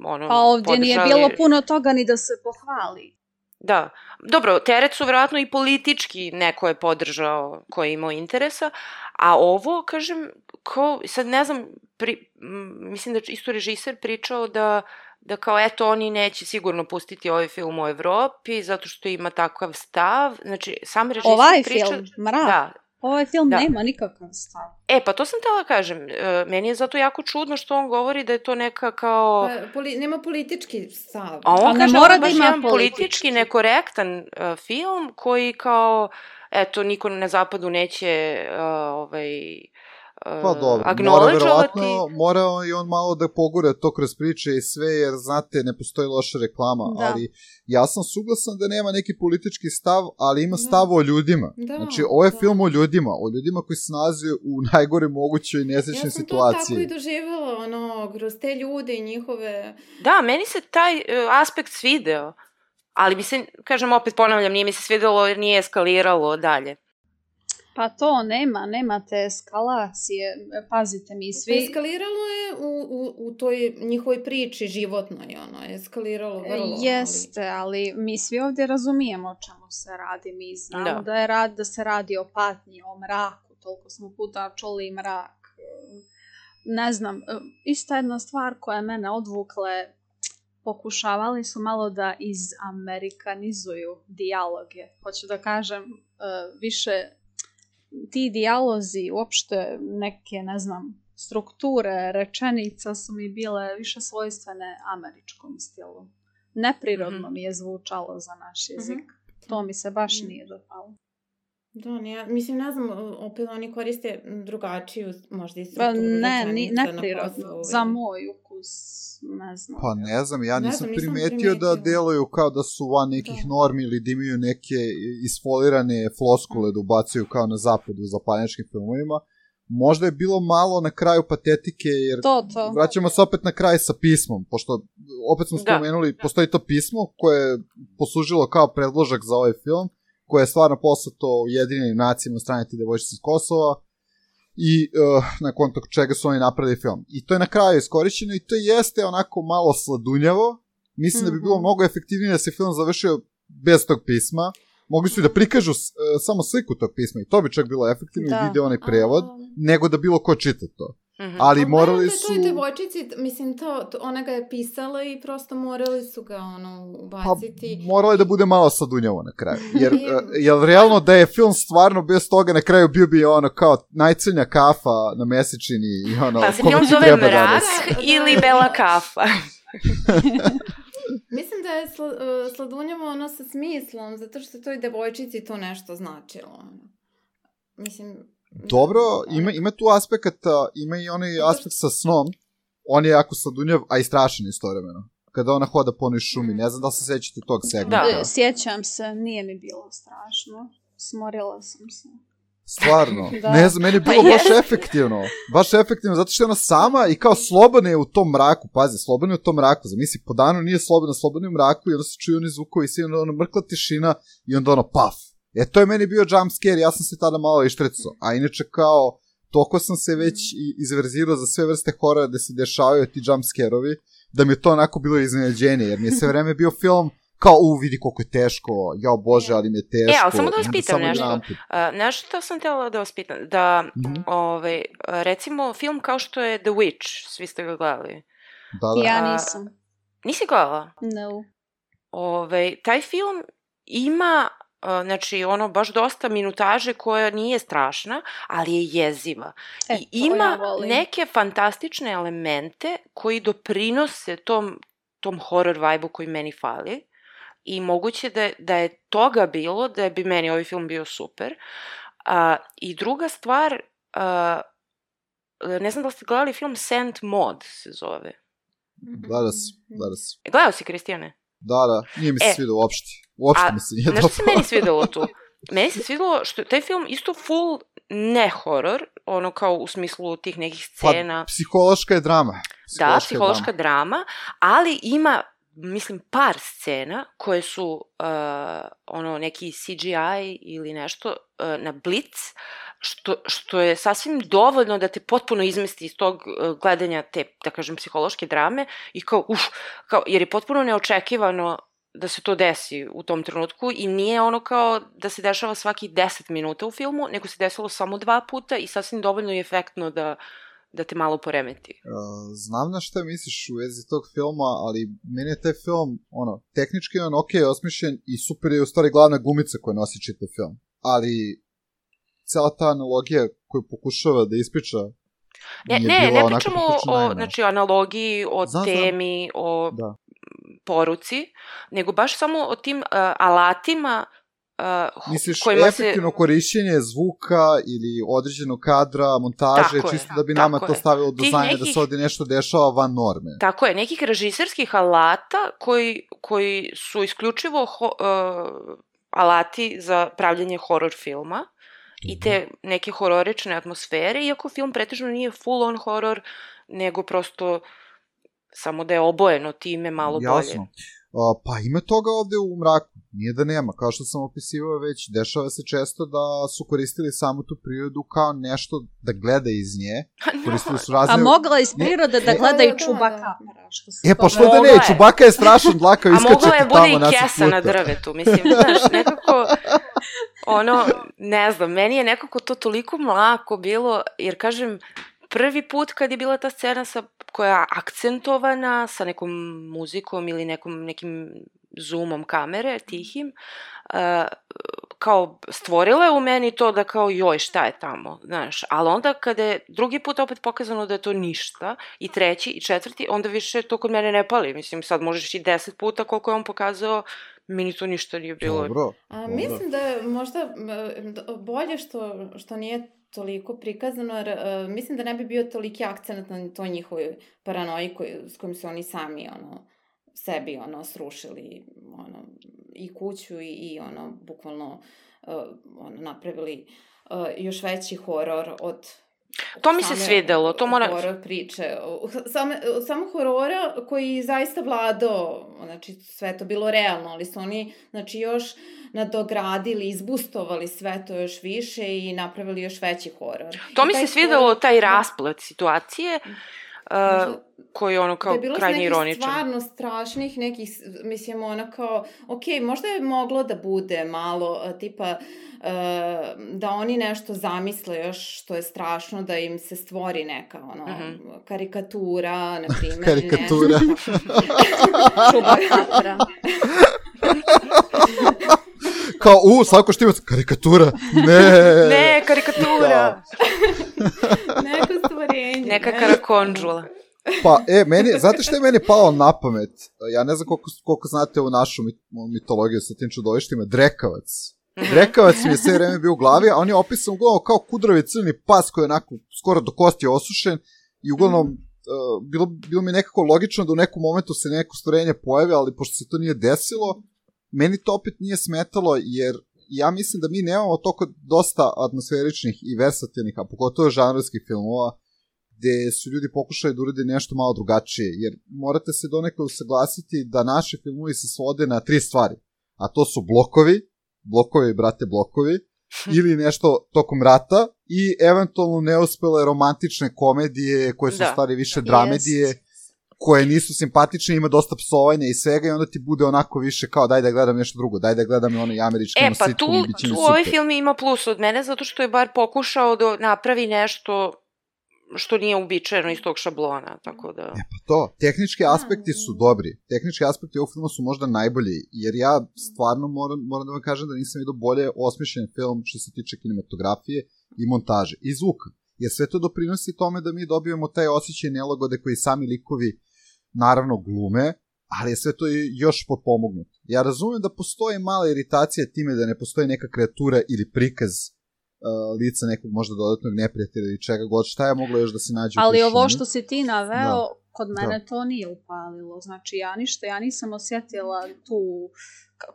ono, pa ovdje nije podržali- bilo puno toga ni da se pohvali. Da. Dobro, teret su vjerojatno i politički neko je podržao ko je imao interesa, a ovo, kažem, ko, sad ne znam, pri, m, mislim da je isto režiser pričao da da kao eto oni neće sigurno pustiti ovaj film u Evropi zato što ima takav stav. Znači, sam režiser Ovaj priča... film, mrak, Da. Ovaj film Da. nema nikakav stav. E, pa to sam tela kažem. E, meni je zato jako čudno što on govori da je to neka kao... Pa, poli, nema politički stav. A on kaže mora da ima jedan politički. politički nekorektan uh, film koji kao, eto, niko na zapadu neće uh, ovaj, uh, Pa dobro, mora verovatno, mora i on malo da pogura to kroz priče i sve, jer znate, ne postoji loša reklama, Da. ali ja sam suglasan da nema neki politički stav, ali ima Da. stav o ljudima. Da, Znači, ovo je da. film o ljudima, o ljudima koji se nalaze u najgore mogućoj Ja nesrećnoj sam to situaciji. tako i doživjela, ono, kroz te ljude i njihove... Da, meni se taj uh, aspekt svideo. Ali mi se, kažem opet ponavljam, nije mi se svidelo jer nije eskaliralo dalje. Pa to nema, nema te eskalacije. Pazite mi, Svi... Eskaliralo je u, u, u toj njihovoj priči životnoj, ono, eskaliralo vrlo. Jeste, ali mi svi ovdje razumijemo o čemu se radi. Mi znamo Da. da. je rad, da se radi o patnji, o mraku. Toliko smo puta čuli mrak. Ne znam, ista jedna stvar koja je mene odvukle, pokušavali su malo da izamerikanizuju dijaloge. Hoću da kažem, e, više ti dijalozi, uopšte neke, ne znam, strukture rečenica su mi bile više svojstvene američkom stilu. Neprirodno Mhm. mi je zvučalo za naš jezik. Mhm. To mi se baš Mhm. nije dopalo. Da, ne, mislim, ne znam, opet oni koriste drugačiju, možda i Pa strukturu ne, ni, neprirodno. Za moj ukus, ne znam. Pa ne znam, ja Ne nisam, znam, nisam primetio da deluju kao da su van nekih Da. normi ili da imaju neke isfolirane floskule da ubacuju kao na zapadu u zapadnjačkim filmovima. Možda je bilo malo na kraju patetike, jer To, to. vraćamo se opet na kraj sa pismom, pošto opet smo Da. spomenuli, postoji to pismo koje je poslužilo kao predložak za ovaj film, koje je stvarno poslato Ujedinjenim nacijama od strane te devojčice iz Kosova i uh, na konto čega su oni napravili film. I to je na kraju iskorišćeno i to jeste onako malo sladunjavo. Mislim da bi bilo Mhm. mnogo efektivnije da se film završio bez tog pisma. Mogli su i da prikažu uh, samo sliku tog pisma i to bi čak bilo efektivno Da. i vide onaj prevod, A, nego da bilo ko čita to. Mhm. Ali Pa morali gledam su... da je devojčici, mislim, to, to, ona ga je pisala i prosto morali su ga, ono, Pa, ubaciti. moralo je da bude malo sadunjavo na kraju. Jer, I- uh, jer realno da je film stvarno bez toga na kraju bio bi ono kao najcrnja kafa na mesečini i ono, Pa se film zove Mrak danas. ili Bela kafa. Mislim da je uh, sladunjavo ono sa smislom, zato što toj devojčici to nešto značilo. ono. Mislim... Dobro, ima, ima tu aspekt, ima i onaj aspekt sa snom. On je jako sadunjav, a i strašan istovremeno. Kada ona hoda po onoj šumi, ne znam da li se sećate tog segmenta. Da. E, Sjećam se, nije mi bilo strašno. Smorila sam se. Stvarno. Da. Ne znam, meni je Pa bilo baš jeste. efektivno. Baš efektivno, zato što je ona sama i kao slobodna je u tom mraku. Pazi, slobodna je u tom mraku. Zamisli, po danu nije slobodna, slobodna je u mraku i onda se čuju oni zvukovi i sve, onda ono mrkla tišina i onda ono paf. E, to je meni bio jump scare, ja sam se tada malo ištrecao. A inače kao, toliko sam se već i izverzirao za sve vrste horora da se dešavaju ti jump scare-ovi, da mi je to onako bilo iznenađenje, jer mi je sve vreme bio film kao, u, vidi koliko je teško, jao bože, ali mi je teško. E, ali samo da vas pitam samo nešto. Uh, nešto sam htjela da vas pitam, da, Mhm. ovaj, recimo, film kao što je The Witch, svi ste ga gledali. Da, da. Ja A- nisam. Nisi gledala? No. Ovaj, taj film ima, znači, ono, baš dosta minutaže koja nije strašna, ali je jeziva. E, I ja ima volim. neke fantastične elemente koji doprinose tom, tom horror vibe-u koji meni fali. I moguće da, da je toga bilo, da bi meni ovaj film bio super. A, I druga stvar, a, ne znam da li ste gledali film Saint Maud se zove. Gledao si, gledao si. E, Gledao si, Kristijane? Da, da, nije mi se E. svidao uopšte. Uopšte A, mi se nije Znaš što se meni svidelo tu? Meni se svidelo što je taj film isto full ne horor, ono kao u smislu tih nekih scena. Pa, psihološka je drama. da, je psihološka drama, ali ima mislim par scena koje su uh, ono neki CGI ili nešto uh, na blic što, što je sasvim dovoljno da te potpuno izmesti iz tog uh, gledanja te, da kažem, psihološke drame i kao, uf, kao, jer je potpuno neočekivano da se to desi u tom trenutku i nije ono kao da se dešava svaki 10 minuta u filmu, nego se desilo samo dva puta i sasvim dovoljno i efektno da, da te malo poremeti. Znam na šta misliš u vezi tog filma, ali meni je taj film, ono, tehnički on ok, osmišljen i super je u stvari glavna gumica koja nosi čitav film. Ali cela ta analogija koju pokušava da ispriča Ne, ne, ne pričamo o, znači, analogiji, o Znam, znam. temi, o Da. Poruci, nego baš samo o tim uh, alatima uh, Misliš, kojima efektivno se... korišćenje zvuka ili određenog kadra, montaže, Tako je, čisto da bi nama tako to je. stavilo do znanja da nekih- se ovde nešto dešava van norme. Tako je, nekih režiserskih alata koji, koji su isključivo ho, uh, alati za pravljanje horror filma i te neke hororične atmosfere, iako film pretežno nije full on horror, nego prosto samo da je obojeno time malo Jasno. bolje. A, pa ima toga ovde u mraku, nije da nema, kao što sam opisivao već, dešava se često da su koristili samo tu prirodu kao nešto da gleda iz nje, koristili su razne... A mogla iz prirode da gleda i Da, da, da. što se E, pa to što da ne. Čubaka je strašan dlaka, A iskače mogla je bude tamo i kesa na puta. drvetu, mislim, znaš, nekako, ono, ne znam, meni je nekako to toliko mlako bilo, jer kažem, prvi put kad je bila ta scena sa, koja je akcentovana sa nekom muzikom ili nekom, nekim zoomom kamere, tihim, uh, kao stvorila je u meni to da kao joj šta je tamo, znaš, ali onda kada je drugi put opet pokazano da je to ništa i treći i četvrti, onda više to kod mene ne pali, mislim sad možeš i deset puta koliko je on pokazao, meni to ništa nije bilo. Dobro. A, mislim da je možda bolje što, što nije toliko prikazano, jer uh, mislim da ne bi bio toliki akcent na toj njihovoj paranoji koji, s kojim su oni sami ono, sebi ono, srušili ono, i kuću i, i ono, bukvalno uh, ono, napravili uh, još veći horor od To mi se svidelo, to mora- Horor priče. Same, samo horora koji zaista vladao, znači sve to bilo realno, ali su oni znači, još nadogradili, izbustovali sve to još više i napravili još veći horor. To I mi se svidelo, horor- taj da. rasplet situacije, uh, koji je ono kao da je bilo krajnje nekih ironičan. stvarno strašnih nekih, mislim, ono kao, ok, možda je moglo da bude malo, uh, tipa, uh, da oni nešto zamisle još što je strašno, da im se stvori neka, ono, mm. -hmm. karikatura, na primjer. Karikatura. Čubakatra. Kao, u, Slavko Štimac, karikatura. Ne. Ne, karikatura! Neko stvorenje. Neka ne? karakondžula. Pa, e, meni, znate šta je meni palo na pamet? Ja ne znam koliko, koliko znate ovu našu mit, mitologiju sa tim čudovištima. Drekavac. Mhm. Drekavac mi je sve vreme bio u glavi, a on je opisan uglavnom kao kudravi crni pas koji je onako skoro do kosti osušen i uglavnom uh, bilo, bilo mi nekako logično da u nekom momentu se neko stvorenje pojavi, ali pošto se to nije desilo, meni to opet nije smetalo, jer ja mislim da mi nemamo toliko dosta atmosferičnih i versatilnih, a pogotovo žanrovskih filmova, gde su ljudi pokušali da urede nešto malo drugačije, jer morate se donekle usaglasiti da naše filmovi se svode na tri stvari, a to su blokovi, blokovi, brate, blokovi, ili nešto tokom rata i eventualno neuspele romantične komedije koje su Da. da. stvari više dramedije, Jest. Koje nisu simpatične, ima dosta psovanja i svega i onda ti bude onako više kao daj da gledam nešto drugo, daj da gledam ono i američki E, pa tu, sitcom mi tu ovaj film ima plus od mene, zato što je bar pokušao da napravi nešto što nije uobičajeno iz tog šablona, tako da... E pa to, tehnički aspekti su dobri. Tehnički aspekti ovog filma su možda najbolji, jer ja stvarno moram, moram da vam kažem da nisam vidio bolje osmišljen film što se tiče kinematografije i montaže i zvuka. Jer sve to doprinosi tome da mi dobijemo taj osjećaj nelagode koji sami likovi naravno glume, ali je sve to još potpomognuto. Ja razumem da postoji mala iritacija time da ne postoji neka kreatura ili prikaz uh, lica nekog možda dodatnog neprijatelja ili čega god, šta je moglo još da se nađe u Ali toj ovo što si ti naveo, Da. kod mene to nije upalilo. Znači, ja ništa, ja nisam osjetila tu,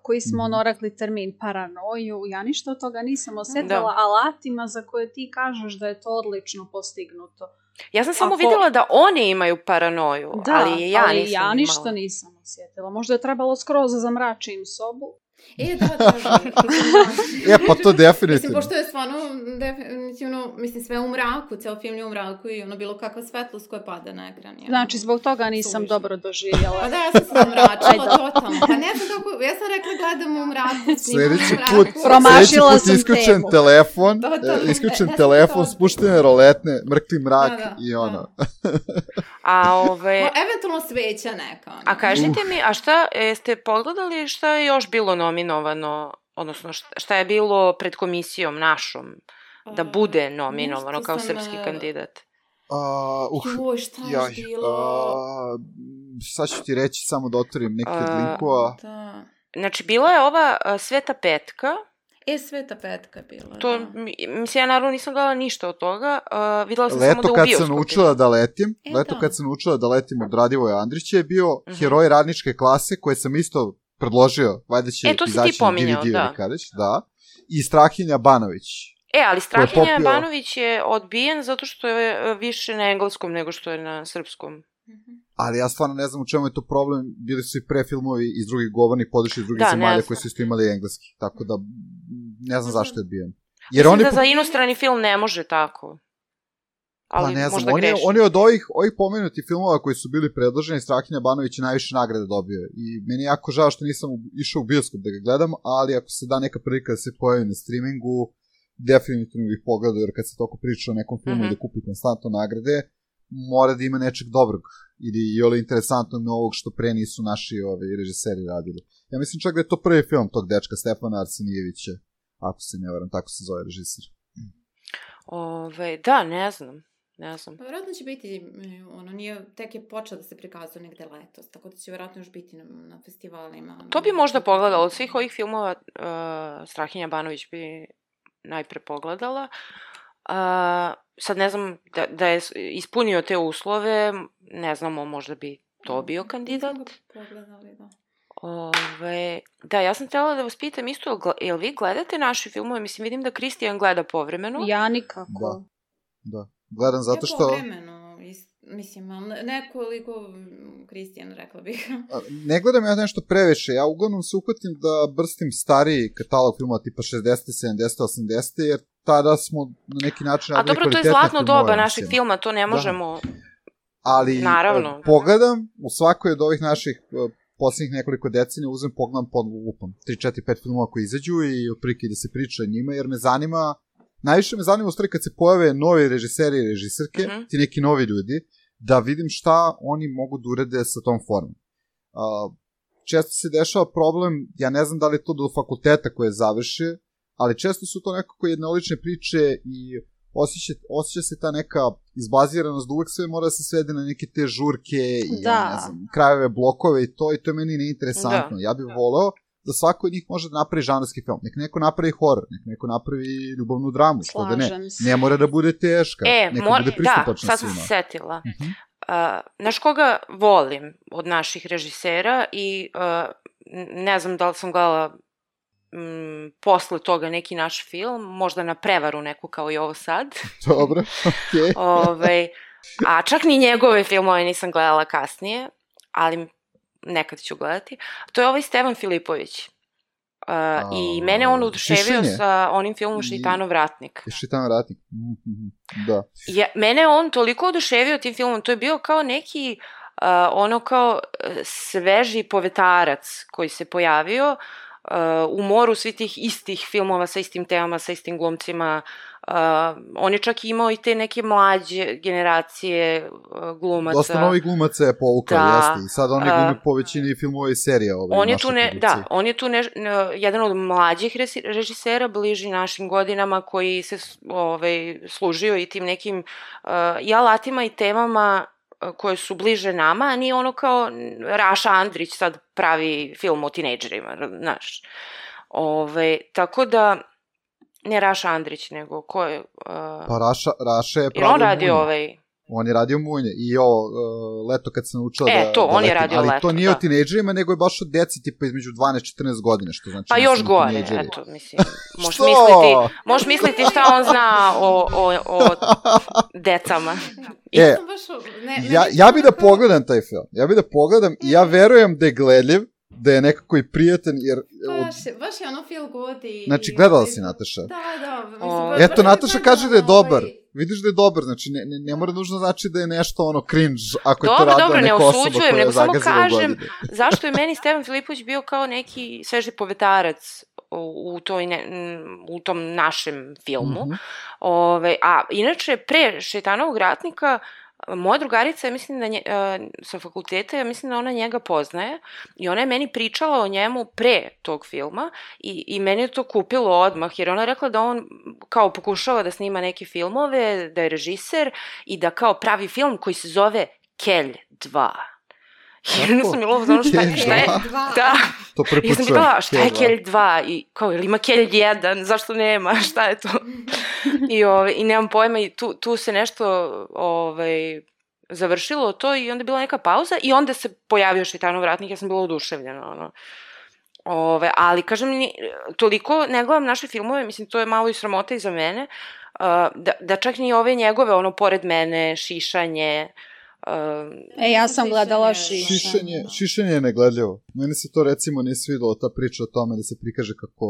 koji smo Mhm. ono rekli termin, paranoju, ja ništa od toga nisam osjetila Da. alatima za koje ti kažeš da je to odlično postignuto. Ja sam samo Ako- videla da oni imaju paranoju, Da, ali ja ali nisam ja imala. ništa nisam osjetila. Možda je trebalo skroz da zamračim sobu. E, da, da, da. E, pa to Mislim, definitivno. pošto je stvarno, definitivno, mislim, sve u mraku, ceo film je u mraku i ono bilo kakva svetlost koja pada na ekran. Je. Znači, zbog toga nisam Suvišno. dobro doživjela. Pa da, ja sam se zamračila totalno. Pa ne znam kako, ja sam rekla gledam u mraku, snimam u Sledeći mraku. put, Promašila put sam isključen temu. telefon, Totalno, e, isključen ne, telefon, spuštene roletne, mrtvi mrak Da, da, i ono. A, ove, O, eventualno sveća neka. Ono. a kažite mi, a šta, jeste pogledali šta je još bilo nominovano, odnosno šta, šta je bilo pred komisijom našom da bude nominovano kao sam, srpski e, kandidat? A, uh, Joj, šta je jaj, bilo? a, sad ću ti reći samo da otvorim neki od A, linkova. Da. Znači, bila je ova a, Sveta petka, E, Sveta petka je bila. to, da. mi- mislim, ja naravno nisam gledala ništa od toga, a, videla sam samo Leto da u kad bioskopu. sam naučila da letim, E, leto da. kad sam naučila da letim od Radivoja Andrića je bio Mhm. heroj radničke klase koje sam isto predložio, valjda će E, to si ti izaći na pominjao, DVD da. ili kada će, da. I Strahinja Banović. E, ali Strahinja popio- Banović je odbijen zato što je više na engleskom nego što je na srpskom. Mhm. Ali ja stvarno ne znam u čemu je to problem, bili su i pre filmovi iz drugih govornih područja iz drugih Da, zemalja koji su isto imali engleski, tako da ne znam Mhm. zašto je odbijen. Jer Jer oni Mislim da za inostrani film ne može tako. Ali pa ne znam, možda on je, on je od ovih, ovih pomenutih filmova koji su bili predloženi, Strahinja Banović je najviše nagrade dobio. I meni je jako žao što nisam išao u bioskop da ga gledam, ali ako se da neka prilika da se pojavi na streamingu, definitivno bih pogledao, jer kad se toliko priča o nekom filmu Mhm. i da kupi konstantno nagrade, mora da ima nečeg dobrog ili i ole interesantnog novog što pre nisu naši ovi, režiseri radili. Ja mislim čak da je to prvi film tog dečka Stefana Arsenijevića, ako se ne varam, tako se zove režisir. Ove, da, ne znam. Ne znam. Pa vjerojatno će biti, ono, nije, tek je počeo da se prikazuje negde letos, tako da će vjerojatno još biti na, na festivalima. To bi možda pogledala. Od svih ovih filmova uh, Strahinja Banović bi najpre pogledala. Uh, sad ne znam da, da je ispunio te uslove, ne znamo, možda bi to bio kandidat. Pogledali, da. Ove, da, ja sam htjela da vas pitam isto, jel vi gledate naše filmove? Mislim, vidim da Kristijan gleda povremeno. Ja nikako. Da. Da. Gledam zato Ja što... povremeno, is- mislim, nekoliko, mm, Kristijan, rekla bih. Ne gledam ja nešto previše, ja uglavnom se uhvatim da brstim stariji katalog filmova tipa 60, 70, 80, jer tada smo na neki način A radili dobro, to je zlatno doba našeg mislim. filma, to ne možemo... ali Naravno. e, pogledam u svakoj od ovih naših e, poslednjih nekoliko decenija uzem pogledam pod lupom 3, 4, 5 filmova koji izađu i otprilike da se priča o njima jer me zanima najviše me zanima u stvari kad se pojave novi režiseri i režiserke, mm. -hmm. ti neki novi ljudi, da vidim šta oni mogu da urede sa tom formom. Uh, često se dešava problem, ja ne znam da li je to do fakulteta koje završe, ali često su to nekako jednolične priče i osjeća, osjeća se ta neka izbaziranost da uvek sve mora da se svede na neke te žurke i Da. ne znam, krajeve, blokove i to i to je meni neinteresantno. Da. Ja bih voleo da svako od njih može da napravi žanarski film. Nek neko napravi horor, nek neko napravi ljubavnu dramu, što da ne. Se. Ne mora da bude teška, E, neka mor, bude da, pristupačna sad sam svima. se setila. Mhm. Uh, znaš koga volim od naših režisera i uh, ne znam da li sam gledala mm, posle toga neki naš film, možda na prevaru neku kao i ovo sad. Dobro, okej. Ove, a čak ni njegove filmove nisam gledala kasnije, ali nekad ću gledati. To je ovaj Stevan Filipović. Uh, I mene on oduševio sa onim filmom Šeitanov ratnik. I Šitan ratnik. Mhm, mhm, Da. Ja, mene on toliko oduševio tim filmom, to je bio kao neki uh, ono kao uh, sveži povetarac koji se pojavio uh, u moru svih tih istih filmova sa istim temama, sa istim glumcima. Uh, on je čak imao i te neke mlađe generacije glumaca. Dosta novih glumaca je povukao, Da. jeste. I sad oni A- glume po većini filmova i serija. Ove, On je tu ne, produkcije. da, on je tu ne, ne, jedan od mlađih režisera bliži našim godinama koji se s- ovaj, služio i tim nekim uh, i alatima i temama koje su bliže nama, a nije ono kao Raša Andrić sad pravi film o tinejdžerima, znaš. Ove, tako da, ne Raša Andrić, nego ko je... Uh, Pa Raša, Raša je pravio on radio Munje. ovaj... On je radio munje. I ovo, uh, leto kad sam naučila E, da to, da on je letim. radio Ali Leto, to nije da. o tinejdžerima, nego je baš od deci tipa između 12-14 godina, što znači Pa da još gore, tinejdžeri. eto, mislim, možeš Što? misliti, možeš misliti šta on zna o, o, o decama. E, Ja sam baš... Ne, ne, ja, ja bi da pogledam taj film. Ja bi da pogledam i ja verujem da je gledljiv, da je nekako i prijatan, jer... od- Baš, je- baš je ono feel good i... Znači, i- gledala i- si, Nataša? Da, da. Mislim, O. baš- Eto, baš je Nataša kaže da je dobar. ovaj, Vidiš da je dobar, znači ne, ne, ne mora nužno znači da je nešto ono cringe ako je to Dobro, radila dobro, ne neka osoba osuđujem, koja je nego samo zagazila kažem godine. zašto je meni Stevan Filipović bio kao neki sveži povetarac u, u, toj ne, m, u tom našem filmu. Mhm. Ove, a inače, pre Šetanovog ratnika, moja drugarica, mislim da nje, e, sa fakulteta, ja mislim da ona njega poznaje i ona je meni pričala o njemu pre tog filma i, i meni je to kupilo odmah, jer ona je rekla da on kao pokušava da snima neke filmove, da je režiser i da kao pravi film koji se zove Kelj 2. I onda sam bila ono šta, je, dva? Dva. da, To prvi ja sam pitala šta je Kelj Kelj 2 i kao, ili ima Kelj 1, zašto nema, šta je to? I, ove, i nemam pojma i tu, tu se nešto ovaj, završilo to i onda je bila neka pauza i onda se pojavio Šeitanov vratnik, ja sam bila oduševljena, ono. Ove, ali, kažem, ni, toliko ne gledam naše filmove, mislim, to je malo i sramota i za mene, uh, da, da čak ni ove njegove, ono, pored mene, šišanje, uh, E, ja sam gledala Šišanje. šišanje. Šišanje, šišanje je negledljivo. Meni se to recimo nije svidelo, ta priča o tome da se prikaže kako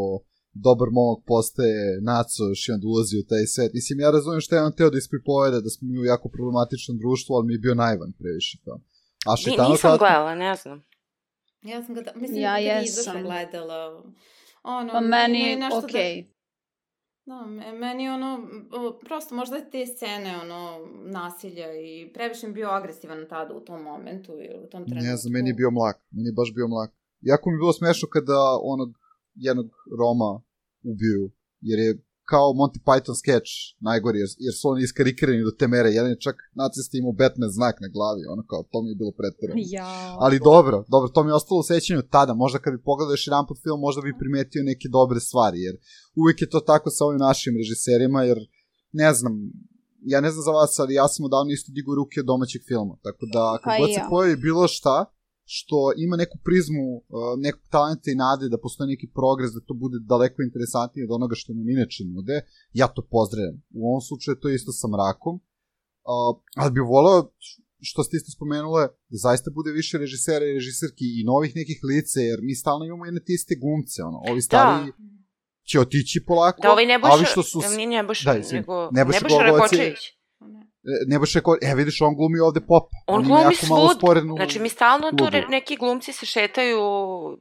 dobar momak postaje nacoš i onda ulazi u taj svet. Mislim, ja razumijem šta je on teo da ispripoveda, da smo mi u jako problematičnom društvu, ali mi je bio najvan previše to. A ni, Šeitanov nisam ratnik- gledala, ne znam. Ja sam ga, da, mislim, Ja jesam. izašao gledala. Ono, Pa meni, ne- okej. Da, da, me- meni ono, o, prosto možda te scene, ono, nasilja i previše mi bio agresivan tada u tom momentu ili u tom trenutku. Ne znam, meni je bio mlak. Meni je baš bio mlak. Jako mi je bilo smešno kada onog jednog Roma ubiju, jer je kao Monty Python sketch najgori, jer, jer su oni iskarikirani do te mere. Jedan je čak nacista imao Batman znak na glavi, ono kao, to mi je bilo pretirano. Ja. Ali dobro, dobro, to mi je ostalo u sećanju tada. Možda kad bi pogledao još jedan put film, možda bi primetio neke dobre stvari, jer uvijek je to tako sa ovim našim režiserima, jer ne znam, ja ne znam za vas, ali ja sam odavno isto digu ruke od domaćeg filma. Tako da, kad Pa god se ja. pojavi bilo šta, što ima neku prizmu uh, nekog talenta i nade da postoji neki progres, da to bude daleko interesantnije od onoga što nam inače nude, ja to pozdravljam. U ovom slučaju to je isto sa mrakom, uh, ali bih volao, što ste isto spomenule, da zaista bude više režisera i režiserki i novih nekih lice, jer mi stalno imamo jedne te iste glumce, ono, ovi stari će otići polako, Da, ovaj Nebojša, ovi što su... jel nije Nebojša, Da, nego Nebojša Nebojša Glogovac je-. Nebojša Korić, e, vidiš, on glumi ovde pop. On ima glumi jako malo svud. sporenu Znači, mi stalno tu neki glumci se šetaju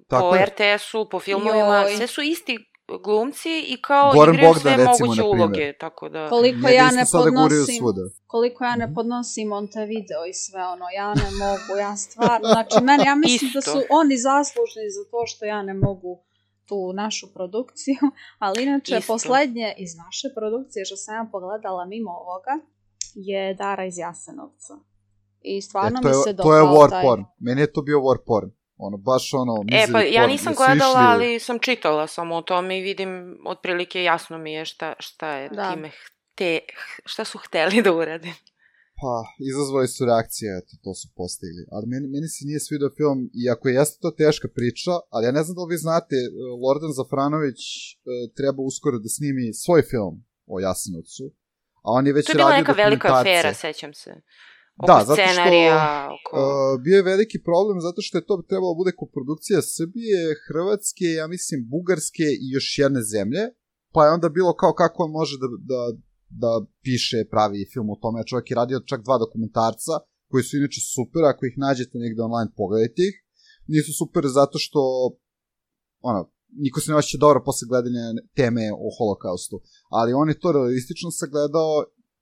Tako po. RTS-u, po filmovima, Joj. sve su isti glumci i kao Goran igraju Bogdan, sve recimo, moguće uloge, tako da... Koliko ja ne podnosim, koliko ja ne podnosim Montevideo i sve ono, ja ne mogu, ja stvarno, znači meni, ja mislim da Isto. su oni zaslužni za to što ja ne mogu tu našu produkciju, ali inače Isto. poslednje iz naše produkcije što sam ja pogledala mimo ovoga je Dara iz Jasenovca. I stvarno E, to mi je, se to je dopao war taj... porn. Meni je to bio war porn. Ono, baš ono, E, pa ja nisam su gledala, išli- ali sam čitala samo o tome i vidim, otprilike jasno mi je šta, šta je Da. time hte, šta su hteli da urade. Pa, izazvali su reakcije, eto, to su postigli. Ali meni, meni se nije svidio film, iako jeste to teška priča, ali ja ne znam da li vi znate, e, Lordan Zafranović e, treba uskoro da snimi svoj film o Jasenovcu, a on je već To je bila radio neka velika afera, sećam se. Oko Da, zato što, oko... Uh, bio je veliki problem zato što je to trebalo da bude koprodukcija Srbije, Hrvatske, ja mislim Bugarske i još jedne zemlje, pa je onda bilo kao kako on može da, da, da piše, pravi film o tome, a čovjek je radio čak dva dokumentarca, koji su inače super, ako ih nađete negde online, pogledajte ih. Nisu super zato što, ono, niko se ne osjeća dobro posle gledanja teme o holokaustu, ali on je to realistično sagledao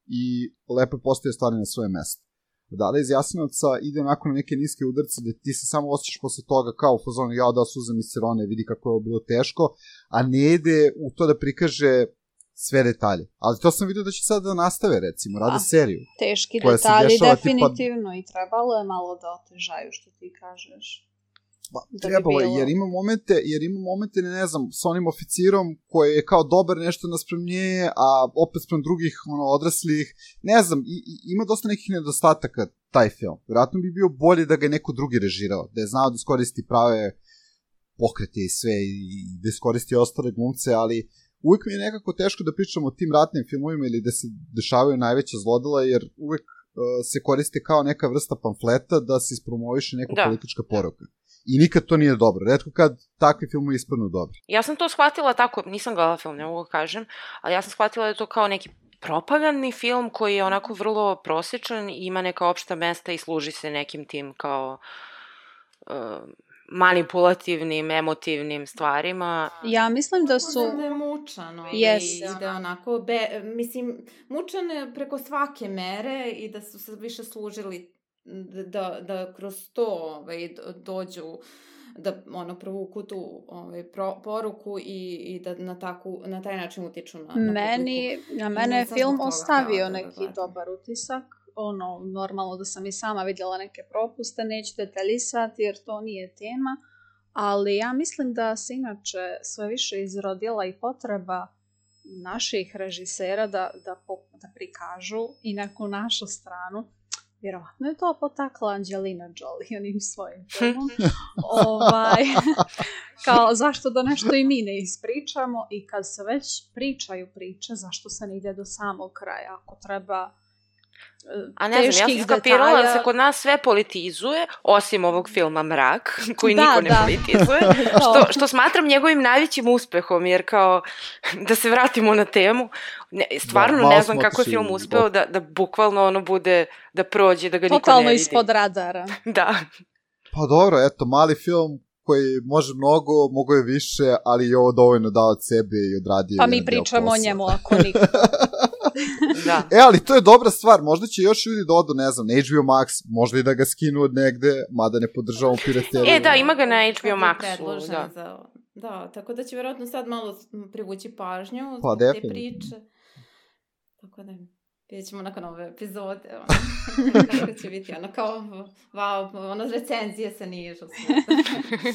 i lepo je postoje stvari na svoje mesto. Dada iz Jasenovca ide onako na neke niske udarce gde ti se samo osjećaš posle toga kao u fazonu ja da suzam iz sirone, vidi kako je bilo teško, a ne ide u to da prikaže sve detalje. Ali to sam vidio da će sad da nastave, recimo, rade Da. seriju. Teški koja se detalji dešava tipa- definitivno i trebalo je malo da otežaju što ti kažeš. Pa, Da trebalo je, bilo. jer ima momente, jer ima momente, ne, ne znam, sa onim oficirom koji je kao dobar nešto nasprem nje, a opet sprem drugih ono, odraslih, ne znam, i, i, ima dosta nekih nedostataka taj film. Vjerojatno bi bio bolje da ga je neko drugi režirao, da je znao da iskoristi prave pokrete i sve i, da iskoristi ostale glumce, ali uvek mi je nekako teško da pričamo o tim ratnim filmovima ili da se dešavaju najveća zlodela, jer uvek uh, se koriste kao neka vrsta pamfleta da se ispromoviše neka Da. politička poruka. I nikad to nije dobro. Redko kad takvi filmovi ispadnu dobro. Ja sam to shvatila tako, nisam gledala film, ne mogu da kažem, ali ja sam shvatila da je to kao neki propagandni film koji je onako vrlo prosječan i ima neka opšta mesta i služi se nekim tim kao uh, manipulativnim, emotivnim stvarima. Ja mislim da su... Da je mučan ovaj, Jest. i da je onako, be, mislim, mučan je preko svake mere i da su se više služili da, da kroz to ovaj, do- dođu da ono provuku tu ovaj, pro, poruku i, i da na, taku, na taj način utiču na, na publiku. Meni, na mene je film toga ostavio htela da ga neki gledam. dobar utisak. Ono, normalno da sam i sama vidjela neke propuste, neću detaljisati jer to nije tema. Ali ja mislim da se inače sve više izrodila i potreba naših režisera da, da, da prikažu i neku našu stranu. Vjerovatno je to potakla Angelina Jolie onim svojim filmom. ovaj, kao zašto da nešto i mi ne ispričamo i kad se već pričaju priče, zašto se ne ide do samog kraja ako treba A ne znam, ja sam skapirala da se kod nas sve politizuje, osim ovog filma Mrak, koji Da, niko ne da. politizuje, To. što, što smatram njegovim najvećim uspehom, jer kao, da se vratimo na temu, ne, stvarno malo ne znam kako je film uspeo bok. da, da bukvalno ono bude, da prođe, da ga niko Totalno ne vidi. ispod radara. Da. Pa dobro, eto, mali film koji može mnogo, mogo je više, ali je ovo dovoljno dao od sebe i odradio Pa mi pričamo o njemu ako niko. Da. E, ali to je dobra stvar, možda će još ljudi da odu, ne znam, na HBO Max, možda i da ga skinu od negde, mada ne podržavamo pirateriju. E, da, ima ga na HBO Maxu, da. Za, da, tako da će vjerojatno sad malo privući pažnju Pa, zbog te priče. Tako da vidjet ćemo nakon ove epizode, ono, kako će biti, ono kao, wow, ono recenzije se nižu.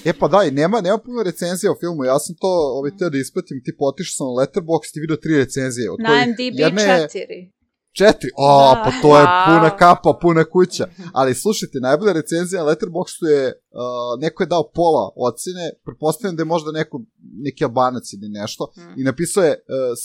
E pa da, i nema, nema puno recenzija o filmu, ja sam to ovaj, teo da ispratim, ti potišao sam na Letterboxd i vidio tri recenzije, od Na kojih MDB jedna je- 4. Četiri? O, Da. pa to je puna kapa, puna kuća. Ali slušajte, najbolja recenzija na Letterboxdu je, uh, neko je dao pola ocene, pretpostavljam da je možda neko, neki albanac ili nešto, i napisao je uh,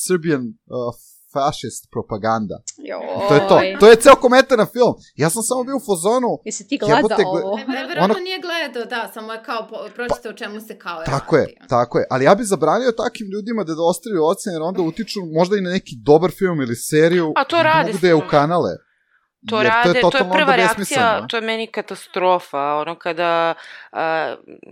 Serbian uh, fascist propaganda. Joj. To je to. To je ceo komentar na film. Ja sam samo bio u fazonu, Jesi ti Jebote, gledao gle- ovo? Ne, ne, vjerojatno Ono- nije gledao, da, samo je kao pročitao o čemu se kao Tako radi. je, tako je. Ali ja bih zabranio takvim ljudima da ostavljaju ocene, jer onda utiču možda i na neki dobar film ili seriju. A to i rade Mogu da je u kanale. To Jer rade, to je, to je prva reakcija, to je meni katastrofa, ono kada uh,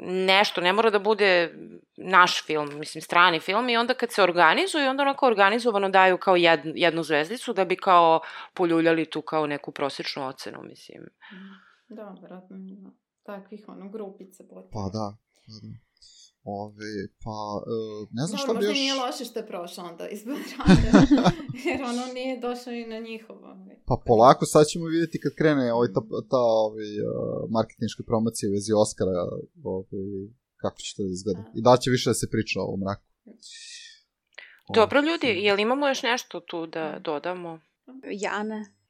nešto ne mora da bude naš film, mislim strani film i onda kad se organizuju, onda onako organizovano daju kao jed, jednu zvezdicu da bi kao poljuljali tu kao neku prosječnu ocenu, mislim. Da, vjerojatno ima takvih ono grupica potom. Pa da, pa da. Ove, pa, uh, ne znam šta Dobro, bi možda još... nije loše što je prošao onda iz Beograda, jer ono nije došao i na njihovo. Ovaj. Pa polako, sad ćemo vidjeti kad krene ovaj, ta, ta ovaj, uh, marketinška promocija u vezi Oscara, ovaj, kako će to da izgleda. I da će više da se priča o ovom mraku. Dobro ljudi, jel imamo još nešto tu da dodamo? Ja ne.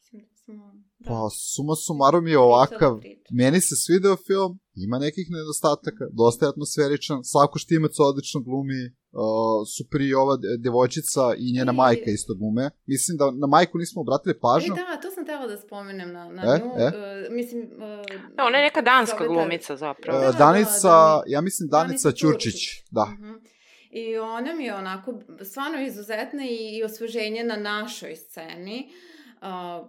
Da smo... Da, Pa suma sumarum je ovakav, meni se svideo film, ima nekih nedostataka, dosta je atmosferičan, Slavko Štimac odlično glumi, uh, super i ova de- devojčica i njena I- majka isto glume. Mislim da na majku nismo obratili pažnju. E, da, to sam tela da spomenem na, na E, nju. e. E, mislim... E, Da, ona je neka danska glumica zapravo. Uh, Da, da, Danica, da, ja mislim Danica, Ćurčić, da. Mhm. I ona mi je onako stvarno izuzetna i, i osveženje na našoj sceni. Uh,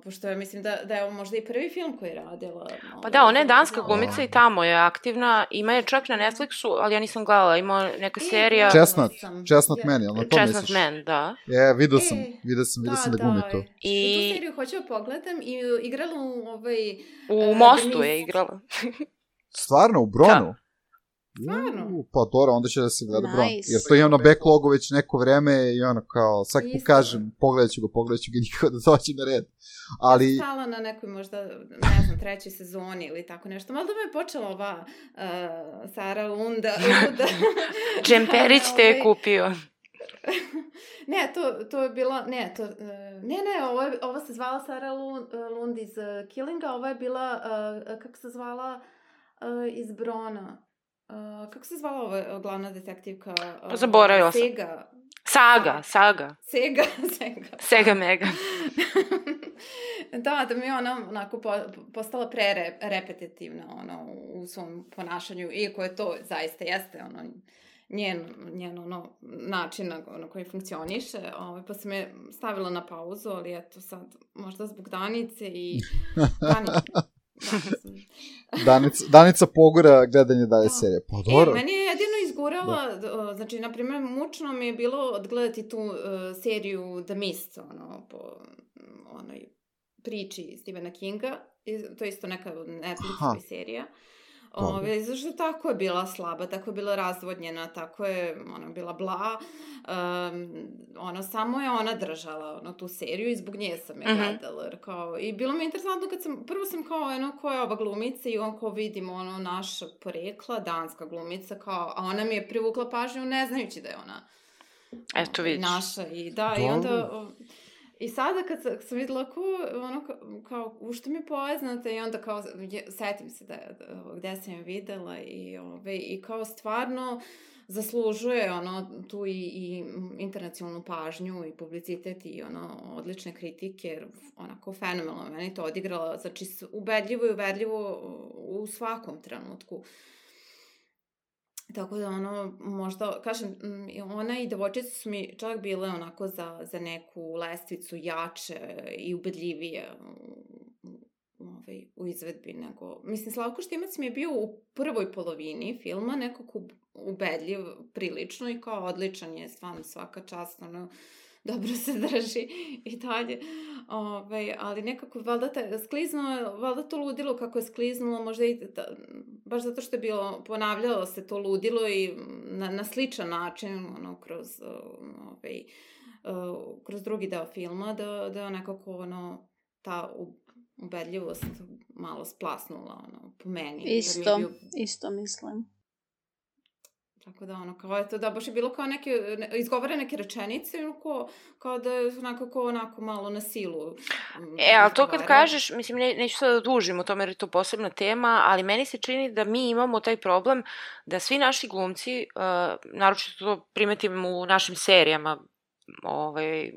pošto ja mislim da, da je ovo možda i prvi film koji je radila. Pa ovaj, da, ona je za- danska za- glumica i tamo je aktivna. Ima je čak na Netflixu, ali ja nisam gledala. Ima neka E, serija sam. Chestnut Je- Man, jel na to Chestnut misliš? Man, da. E, vidio sam, E, vidio sam, vidio sam da glumi to. I... I- tu seriju hoću da pogledam i igrala u ovaj... U E, Mostu je igrala. Stvarno, u Bronu? Stvarno? U, pa dobro, onda će da se gleda Bron. Nice. Jer to imam na backlogu već neko vreme i ono kao, svaki put Isto. kažem, pogledat ću ga, pogledat ću ga nikako da dođe na red. Ali, Stala na nekoj možda, ne znam, trećoj sezoni ili tako nešto. Malo da me je počela ova uh, Sara Lunda. Lunda. Džemperić te je Ovaj, kupio. Ne, to, to je bila, ne, to, uh, ne, ne, ovo, je, ovo se zvala Sara Lund, Lund iz uh, Killinga, ovo je bila, uh, kako se zvala, uh, iz Brona. Uh, kako se zvala ova glavna detektivka? Uh, zaboravila sam. Sega. Saga, Saga. Sega, Sega. Sega Mega. da, da mi je ona onako po, postala pre repetitivna ono, u svom ponašanju, iako je to zaista jeste ono, njen, njen ono, način na, na koji funkcioniše, ovaj, pa sam je stavila na pauzu, ali eto sad, možda zbog Danice i Danice. Da. Danica, Danica pogura gledanje dalje Da. serije. Pa E, dobro. meni je jedino izgurala, da. znači, na primjer, mučno mi je bilo odgledati tu uh, seriju The Mist, ono, po onoj priči Stephena Kinga, to je isto neka Aha. Netflixova serija. Ove, zašto tako je bila slaba, tako je bila razvodnjena, tako je ona bila bla. Um, ono, samo je ona držala ono, tu seriju i zbog nje sam je Mhm. gledala. jer Kao, I bilo mi je interesantno kad sam, prvo sam kao, eno, ko je ova glumica i on kao vidimo ono naša porekla, danska glumica, kao, a ona mi je privukla pažnju ne znajući da je ona Eto, vidiš. naša. I da, i Dobro. onda... o, I sada kad sam, videla ko, ono, ka- kao, u što mi je poznata i onda kao, je, setim se da, da gde sam je videla i, ove, i kao stvarno zaslužuje ono tu i, i internacionalnu pažnju i publicitet i ono odlične kritike jer onako fenomenalno meni to odigrala znači ubedljivo i uverljivo u svakom trenutku Tako da ono, možda, kažem, ona i devojčica su mi čak bile onako za, za neku lestvicu jače i ubedljivije ovaj, u izvedbi nego... Mislim, Slavko Štimac mi je bio u prvoj polovini filma nekako ub- ubedljiv prilično i kao odličan je stvarno svaka čast, ono, dobro se drži i dalje. Ove, ali nekako, valjda te, skliznuo je, valjda to ludilo kako je skliznulo, možda i, da, baš zato što je bilo, ponavljalo se to ludilo i na, na sličan način, ono, kroz, uh, ovaj, kroz drugi deo filma, da, da je nekako, ono, ta ubedljivost malo splasnula, ono, po meni. Isto, bio isto mislim. Tako da, ono, kao, eto, da, baš je bilo kao neke, ne, izgovore neke rečenice, ono, kao, kao da je onako, kao onako malo na silu. E, ali to kad kažeš, mislim, ne, neću sad da dužim o tome jer je to posebna tema, ali meni se čini da mi imamo taj problem da svi naši glumci, uh, naročito to primetim u našim serijama, ovaj,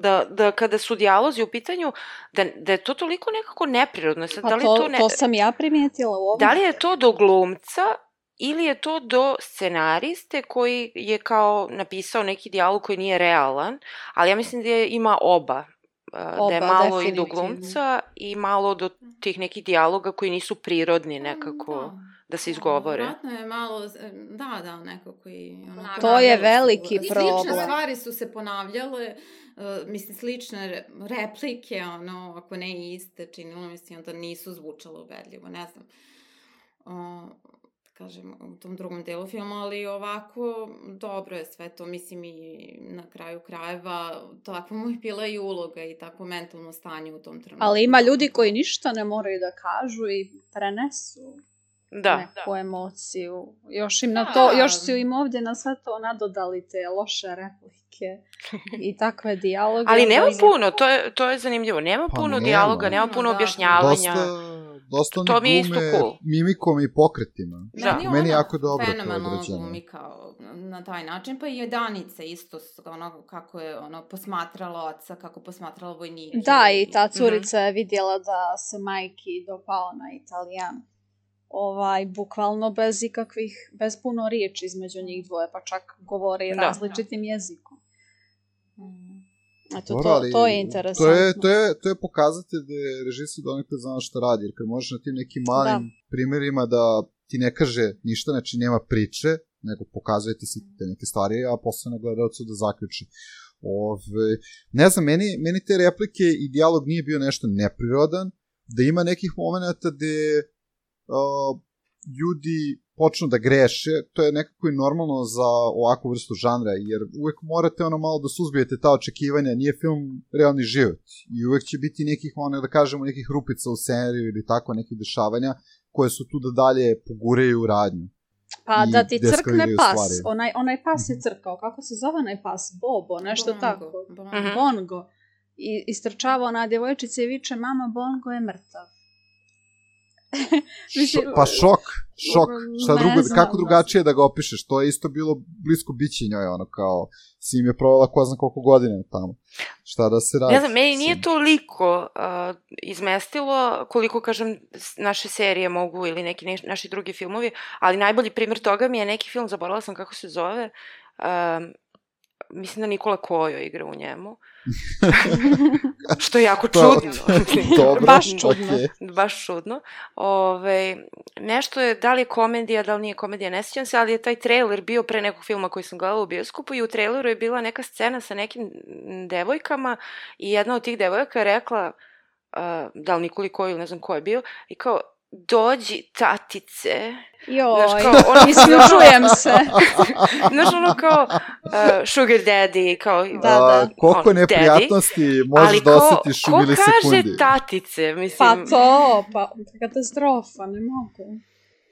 da, da kada su dijalozi u pitanju, da, da je to toliko nekako neprirodno. Sad, Pa da li to, to, ne, to sam ja primijetila u ovom. da li je to do glumca ili je to do scenariste koji je kao napisao neki dijalog koji nije realan, ali ja mislim da je, ima oba da je Oba, malo i do glumca i malo do tih nekih dijaloga koji nisu prirodni nekako. da se izgovore. Vratno je malo, da, da, nekako i ono... To je veliki I Slične problem. stvari su se ponavljale, uh, mislim, slične re- replike, ono, ako ne i iste, činilo mi se onda nisu zvučalo ubedljivo, ne znam. Uh, kažem, u tom drugom delu filma, ali ovako dobro je sve to, mislim i na kraju krajeva, takva mu je bila i uloga i takvo mentalno stanje u tom trenutku. Ali ima ljudi koji ništa ne moraju da kažu i prenesu Da. neku emociju. Još im na Da. to, još su im ovdje na sve to nadodali te loše replike i takve dijaloge. Ali nema puno, to je, to je zanimljivo. Nema Pa puno nema. dijaloga, nema Nema, puno da. objašnjavanja. Dosta, dosta To oni mi je isto glume cool. mimikom i pokretima. Da. Meni, Meni ona jako dobro to odrađeno. glumi kao na taj način, pa i Danica isto, ono, kako je ono, posmatrala oca, kako posmatrala vojnike. Da, i ta Mhm. curica je vidjela da se majki dopao na italijan. Ovaj, bukvalno bez ikakvih, bez puno riječi između njih dvoje, pa čak govori Da. različitim jezikom. Eto, to, ali to je To interesantno. je, to je, to je pokazatelj da je režisir donekle znao šta radi, jer kad možeš na tim nekim malim primjerima da ti ne kaže ništa, znači nema priče, nego pokazuje ti si te neke stvari, a posle na gledalcu da zaključi. Ove, ne znam, meni, meni te replike i dijalog nije bio nešto neprirodan, da ima nekih momenta gde uh, ljudi počnu da greše, to je nekako i normalno za ovakvu vrstu žanra, jer uvek morate ono malo da suzbijete ta očekivanja, nije film realni život i uvek će biti nekih, ono da kažemo, nekih rupica u scenariju ili tako, nekih dešavanja koje su tu da dalje poguraju u radnju. Pa i da ti crkne pas, stvari. onaj, onaj pas je Mhm. crkao, kako se zove onaj pas? Bobo, nešto Bongo, tako. Bongo. Bongo. I istrčavao na djevojčice i viče, mama, Bongo je mrtav. Mislim, pa šok, šok. Šta drugo, znam, kako drugačije da ga opišeš? To je isto bilo blisko biće njoj, ono kao, si im je provela ko zna koliko godina tamo. Šta da se radi? Ne znam, meni nije toliko uh, izmestilo koliko, kažem, naše serije mogu ili neki ne, naši drugi filmovi, ali najbolji primjer toga mi je neki film, zaboravila sam kako se zove, um, mislim da Nikola Kojo igra u njemu. Što je jako čudno. Dobro, Baš čudno. okej. baš čudno. Ove, nešto je, da li je komedija, da li nije komedija, ne sjećam se, ali je taj trailer bio pre nekog filma koji sam gledala u bioskopu i u traileru je bila neka scena sa nekim devojkama i jedna od tih devojaka je rekla, uh, da li Nikoli Koju, ne znam ko je bio, i kao, dođi tatice. Joj, Znaš, kao, ono- isključujem se. Znaš, ono kao uh, sugar daddy, kao, Da, da. Koliko on, neprijatnosti možeš ali da ko, osjetiš u ko milisekundi. kaže tatice, mislim. Pa to, pa katastrofa, ne mogu.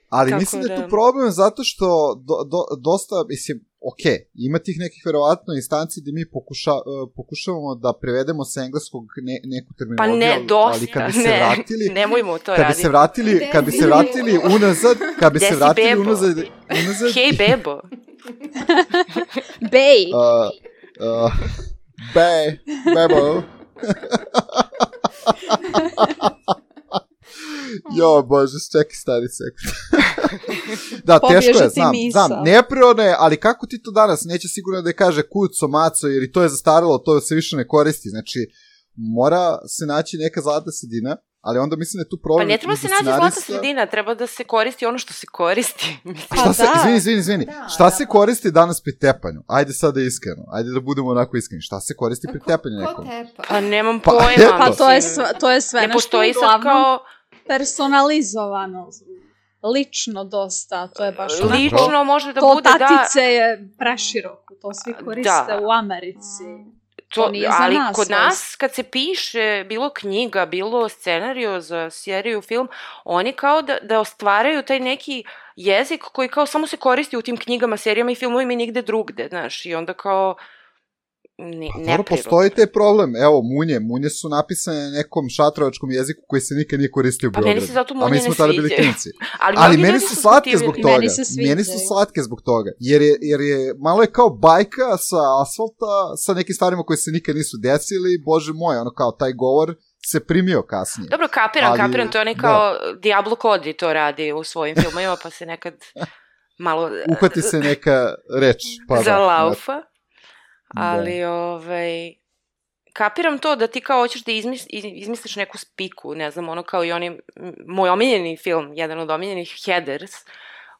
Ali Tako mislim da je da- tu problem zato što do, do, dosta, mislim, ok, ima tih nekih verovatno instanci gde mi pokuša, uh, pokušavamo da prevedemo sa engleskog ne, neku Pa terminologiju, ne, ali- dosta. ali kad bi se ne, vratili, nemojmo to kad bi raditi. se vratili, kad bi se vratili unazad, kad bi se vratili bebo. unazad, unazad Hej, bebo. Bej, uh, uh, be, bebo. jo, bože, čekaj stari sekund. da, teško je, znam, misao. znam, neprirodno je, ali kako ti to danas, neće sigurno da je kaže kuco, maco, jer i to je zastaralo, to se više ne koristi, znači, mora se naći neka zlata sredina, ali onda mislim da je tu Pa problem. ne treba se da naći zlata sredina, treba da se koristi ono što se koristi. Mislim, Pa Šta se, da. izvini, izvini, izvini. Da, šta da, se pa. koristi danas pri tepanju? Ajde sada iskreno. Ajde da budemo onako iskreni. Šta se koristi pri tepanju Ko nekom? tepa? pa nemam Pa, pojma. eto. pa to je, sve, to je sve Ne nešto postoji sad uglavnom kao personalizovano. Lično dosta, to je baš onako- lično može da to bude da... tatice je preširoko, to svi koriste Da. u Americi. To, to nije za ali nas, kod nas kad se piše bilo knjiga, bilo scenario za seriju, film, oni kao da, da ostvaraju taj neki jezik koji kao samo se koristi u tim knjigama, serijama i filmovima i nigde drugde, znaš, i onda kao ne, Pa dobro, postoji taj problem. Evo, munje. Munje su napisane na nekom šatrovačkom jeziku koji se nikad nije koristio u Pa Beogradu. meni se zato A munje mi smo ne tada bili klinci. Ali, Ali meni su slatke zbog toga. Meni sviđaju. Meni su slatke zbog toga. Jer je, jer je malo je kao bajka sa asfalta, sa nekim stvarima koje se nikad nisu desili. Bože moj, ono kao taj govor se primio kasnije. Dobro, kapiram, Ali- kapiram, to je onaj da. kao Diablo Cody to radi u svojim filmovima, pa se nekad malo Uhvati se neka reč. Pa za da, laufa. Ali, ovaj, kapiram to da ti kao hoćeš da izmis, izmisliš neku spiku, ne znam, ono kao i oni, moj omiljeni film, jedan od omiljenih, Headers,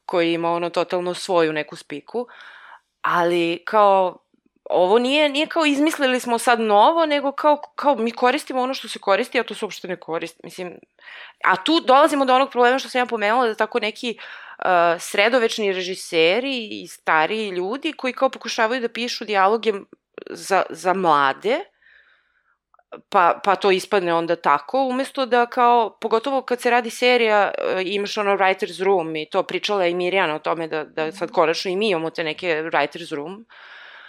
koji ima ono totalno svoju neku spiku, ali kao ovo nije, nije kao izmislili smo sad novo, nego kao, kao mi koristimo ono što se koristi, a to se uopšte ne koristi. Mislim, a tu dolazimo do onog problema što sam ja pomenula, da tako neki uh, sredovečni režiseri i stariji ljudi koji kao pokušavaju da pišu dijaloge za, za mlade, pa, pa to ispadne onda tako, umesto da kao, pogotovo kad se radi serija, uh, imaš ono writer's room i to pričala je i Mirjana o tome da, da sad konačno i mi imamo te neke writer's room,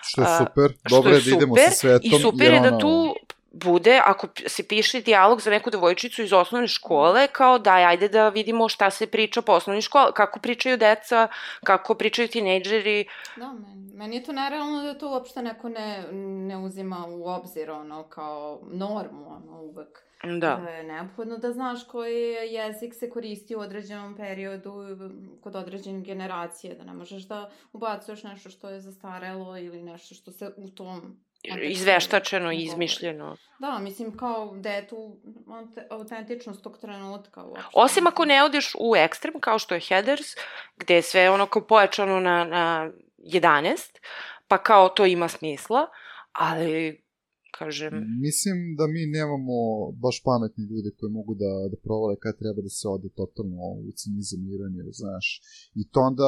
Što je super, dobro je da idemo sa svetom. I super je da tu bude, ako se piše dijalog za neku devojčicu iz osnovne škole, kao daj, ajde da vidimo šta se priča po osnovnoj školi, kako pričaju deca, kako pričaju tinejdžeri. Da, meni, meni je to nerealno da to uopšte neko ne, ne uzima u obzir, ono, kao normu, ono, uvek. Da. Da je neophodno da znaš koji jezik se koristi u određenom periodu kod određene generacije, da ne možeš da ubacuješ nešto što je zastarelo ili nešto što se u tom Izveštačeno, izmišljeno. Da, mislim kao da je tu autentičnost tog trenutka. Uopšte. Osim ako ne odeš u ekstrem, kao što je Headers, gde je sve ono kao pojačano na, na 11, pa kao to ima smisla, ali kažem... Mislim da mi nemamo baš pametni ljude koji mogu da, da provale kad treba da se ode totalno u ciniziranje, znaš. I to onda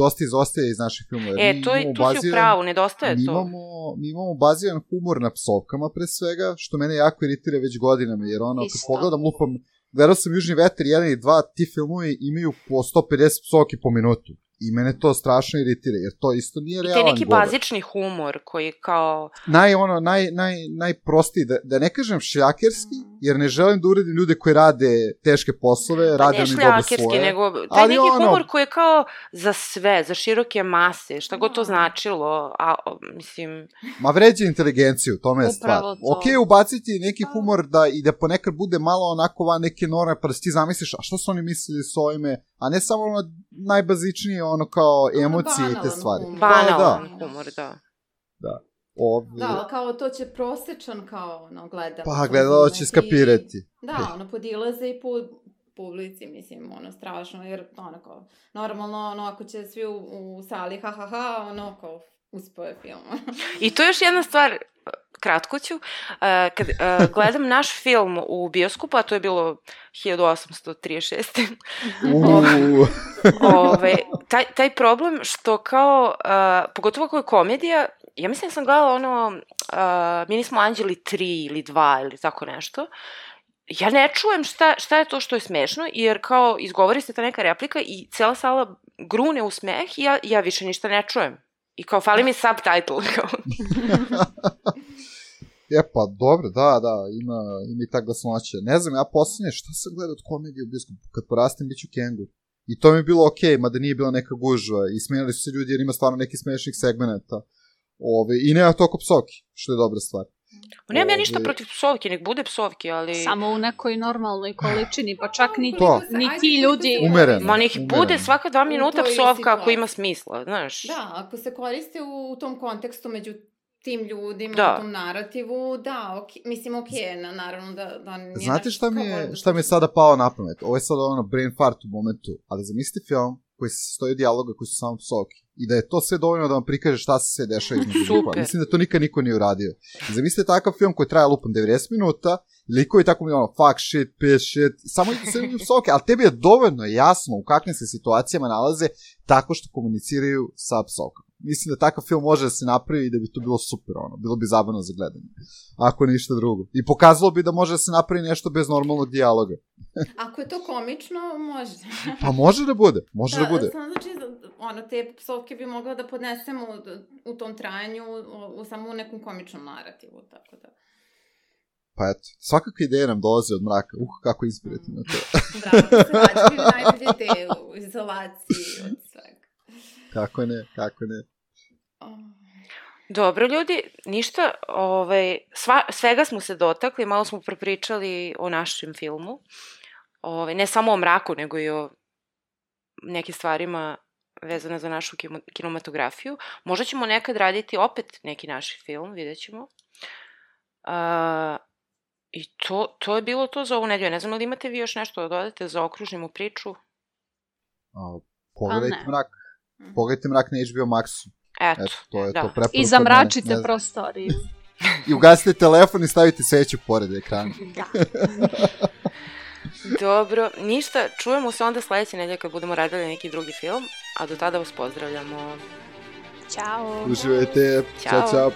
dosta izostaje iz naših filmova. E, to je, tu baziran, si u pravu, nedostaje mi to. Imamo, mi imamo baziran humor na psovkama pre svega, što mene jako iritira već godinama, jer ono, Isto. kad pogledam, lupam, gledao sam Južni veter 1 i 2, ti filmovi imaju po 150 psovki po minutu. I mene to strašno iritira, jer to isto nije realan govor. I neki govor. bazični humor koji kao... Naj, ono, naj, naj, najprostiji, da, da ne kažem šljakerski, mm. Jer ne želim da uredim ljude koji rade teške poslove, pa rade oni dobro svoje. nego taj ali neki ono, humor koji je kao za sve, za široke mase, šta god to da. značilo, a, mislim... Ma vređe inteligenciju, tome je stvar. To. Ok, ubaciti neki humor da, i da ponekad bude malo onako van neke norme, pa da ti zamisliš, a što su oni mislili s ovime, a ne samo ono najbazičnije ono kao emocije i te stvari. Banalan da, da. humor, da. Da. Ovdje... Da, kao to će prosečan kao ono gledalac. Pa gledalo će skapirati. Da, ono podilaze i po publici, mislim, ono, strašno, jer, ono, kao, normalno, ono, ako će svi u, u sali, ha, ha, ha, ono, kao, uspeo je film. I to je još jedna stvar, kratko ću. Uh, kad uh, gledam naš film u bioskopu, a to je bilo 1836. Ove, taj, taj problem što kao, uh, pogotovo ako je komedija, ja mislim da sam gledala ono, uh, mi nismo anđeli 3 ili 2 ili tako nešto, ja ne čujem šta, šta je to što je smešno, jer kao izgovori se ta neka replika i cela sala grune u smeh i ja, ja više ništa ne čujem. I kao, fali mi subtitle. Kao. E pa, dobro, da, da, ima, ima i tak glasnoće. Ne znam, ja poslednje, šta sam gledao od komedije u bioskopu? Kad porastem, bit ću kengur. I to mi je bilo okej, okay, mada nije bila neka gužva. I smenjali su se ljudi jer ima stvarno neki smešnih segmenta. Ove, I nema toliko psovki, što je dobra stvar. Nemam ja ništa protiv psovki, nek bude psovki, ali... Samo u nekoj normalnoj količini, pa čak ni, to. ni ti ljudi... Umereno. Ma nek bude svaka dva minuta psovka ako ima smisla, znaš. Da, ako se koriste u tom kontekstu među tim ljudima, da. u tom narativu, da, ok, mislim, ok, na, naravno da, da nije Znate šta mi, je, šta mi je sada pao na pamet? Ovo je sada ono brain fart u momentu, ali zamislite film koji se stoji dijaloga koji su samo psovki i da je to sve dovoljno da vam prikaže šta se sve dešava između likova. Mislim da to nikad niko nije uradio. Zamislite takav film koji traje lupom 90 minuta, likovi tako mi ono fuck shit, piss shit, samo ide sve psovke, ali tebi je dovoljno jasno u kakvim se situacijama nalaze tako što komuniciraju sa psovkama mislim da takav film može da se napravi i da bi to bilo super, ono, bilo bi zabavno za gledanje, ako ništa drugo. I pokazalo bi da može da se napravi nešto bez normalnog dijaloga. ako je to komično, može. pa može da bude, može da, da bude. Samo znači, ono, te psovke bi mogla da podnesemo u, u tom trajanju, u, u samo u nekom komičnom narativu, tako da. Pa eto, svakakve ideje nam dolaze od mraka. Uh, kako inspirativno mm. to. Bravo, znači, najbolje ideje u izolaciji od. Kako ne, kako ne. Dobro, ljudi, ništa, ovaj, sva, svega smo se dotakli, malo smo propričali o našem filmu. Ovaj, ne samo o mraku, nego i o nekim stvarima vezane za našu kinematografiju. Možda ćemo nekad raditi opet neki naš film, vidjet ćemo. Uh, I to, to je bilo to za ovu nedelju. Ne znam li imate vi još nešto da dodate za okružnjemu priču? A, pogledajte ne. mrak. Pogledajte mrak na HBO Maxu. Eto, Eto, to je da. to preporuka. I mene. zamračite Ne znam. prostoriju. I ugasite telefon i stavite sveću pored ekrana. Da. Dobro, ništa, čujemo se onda sledeće nedelje kad budemo radili neki drugi film, a do tada vas pozdravljamo. Ćao. Uživajte. Ćao, Ćao. čao.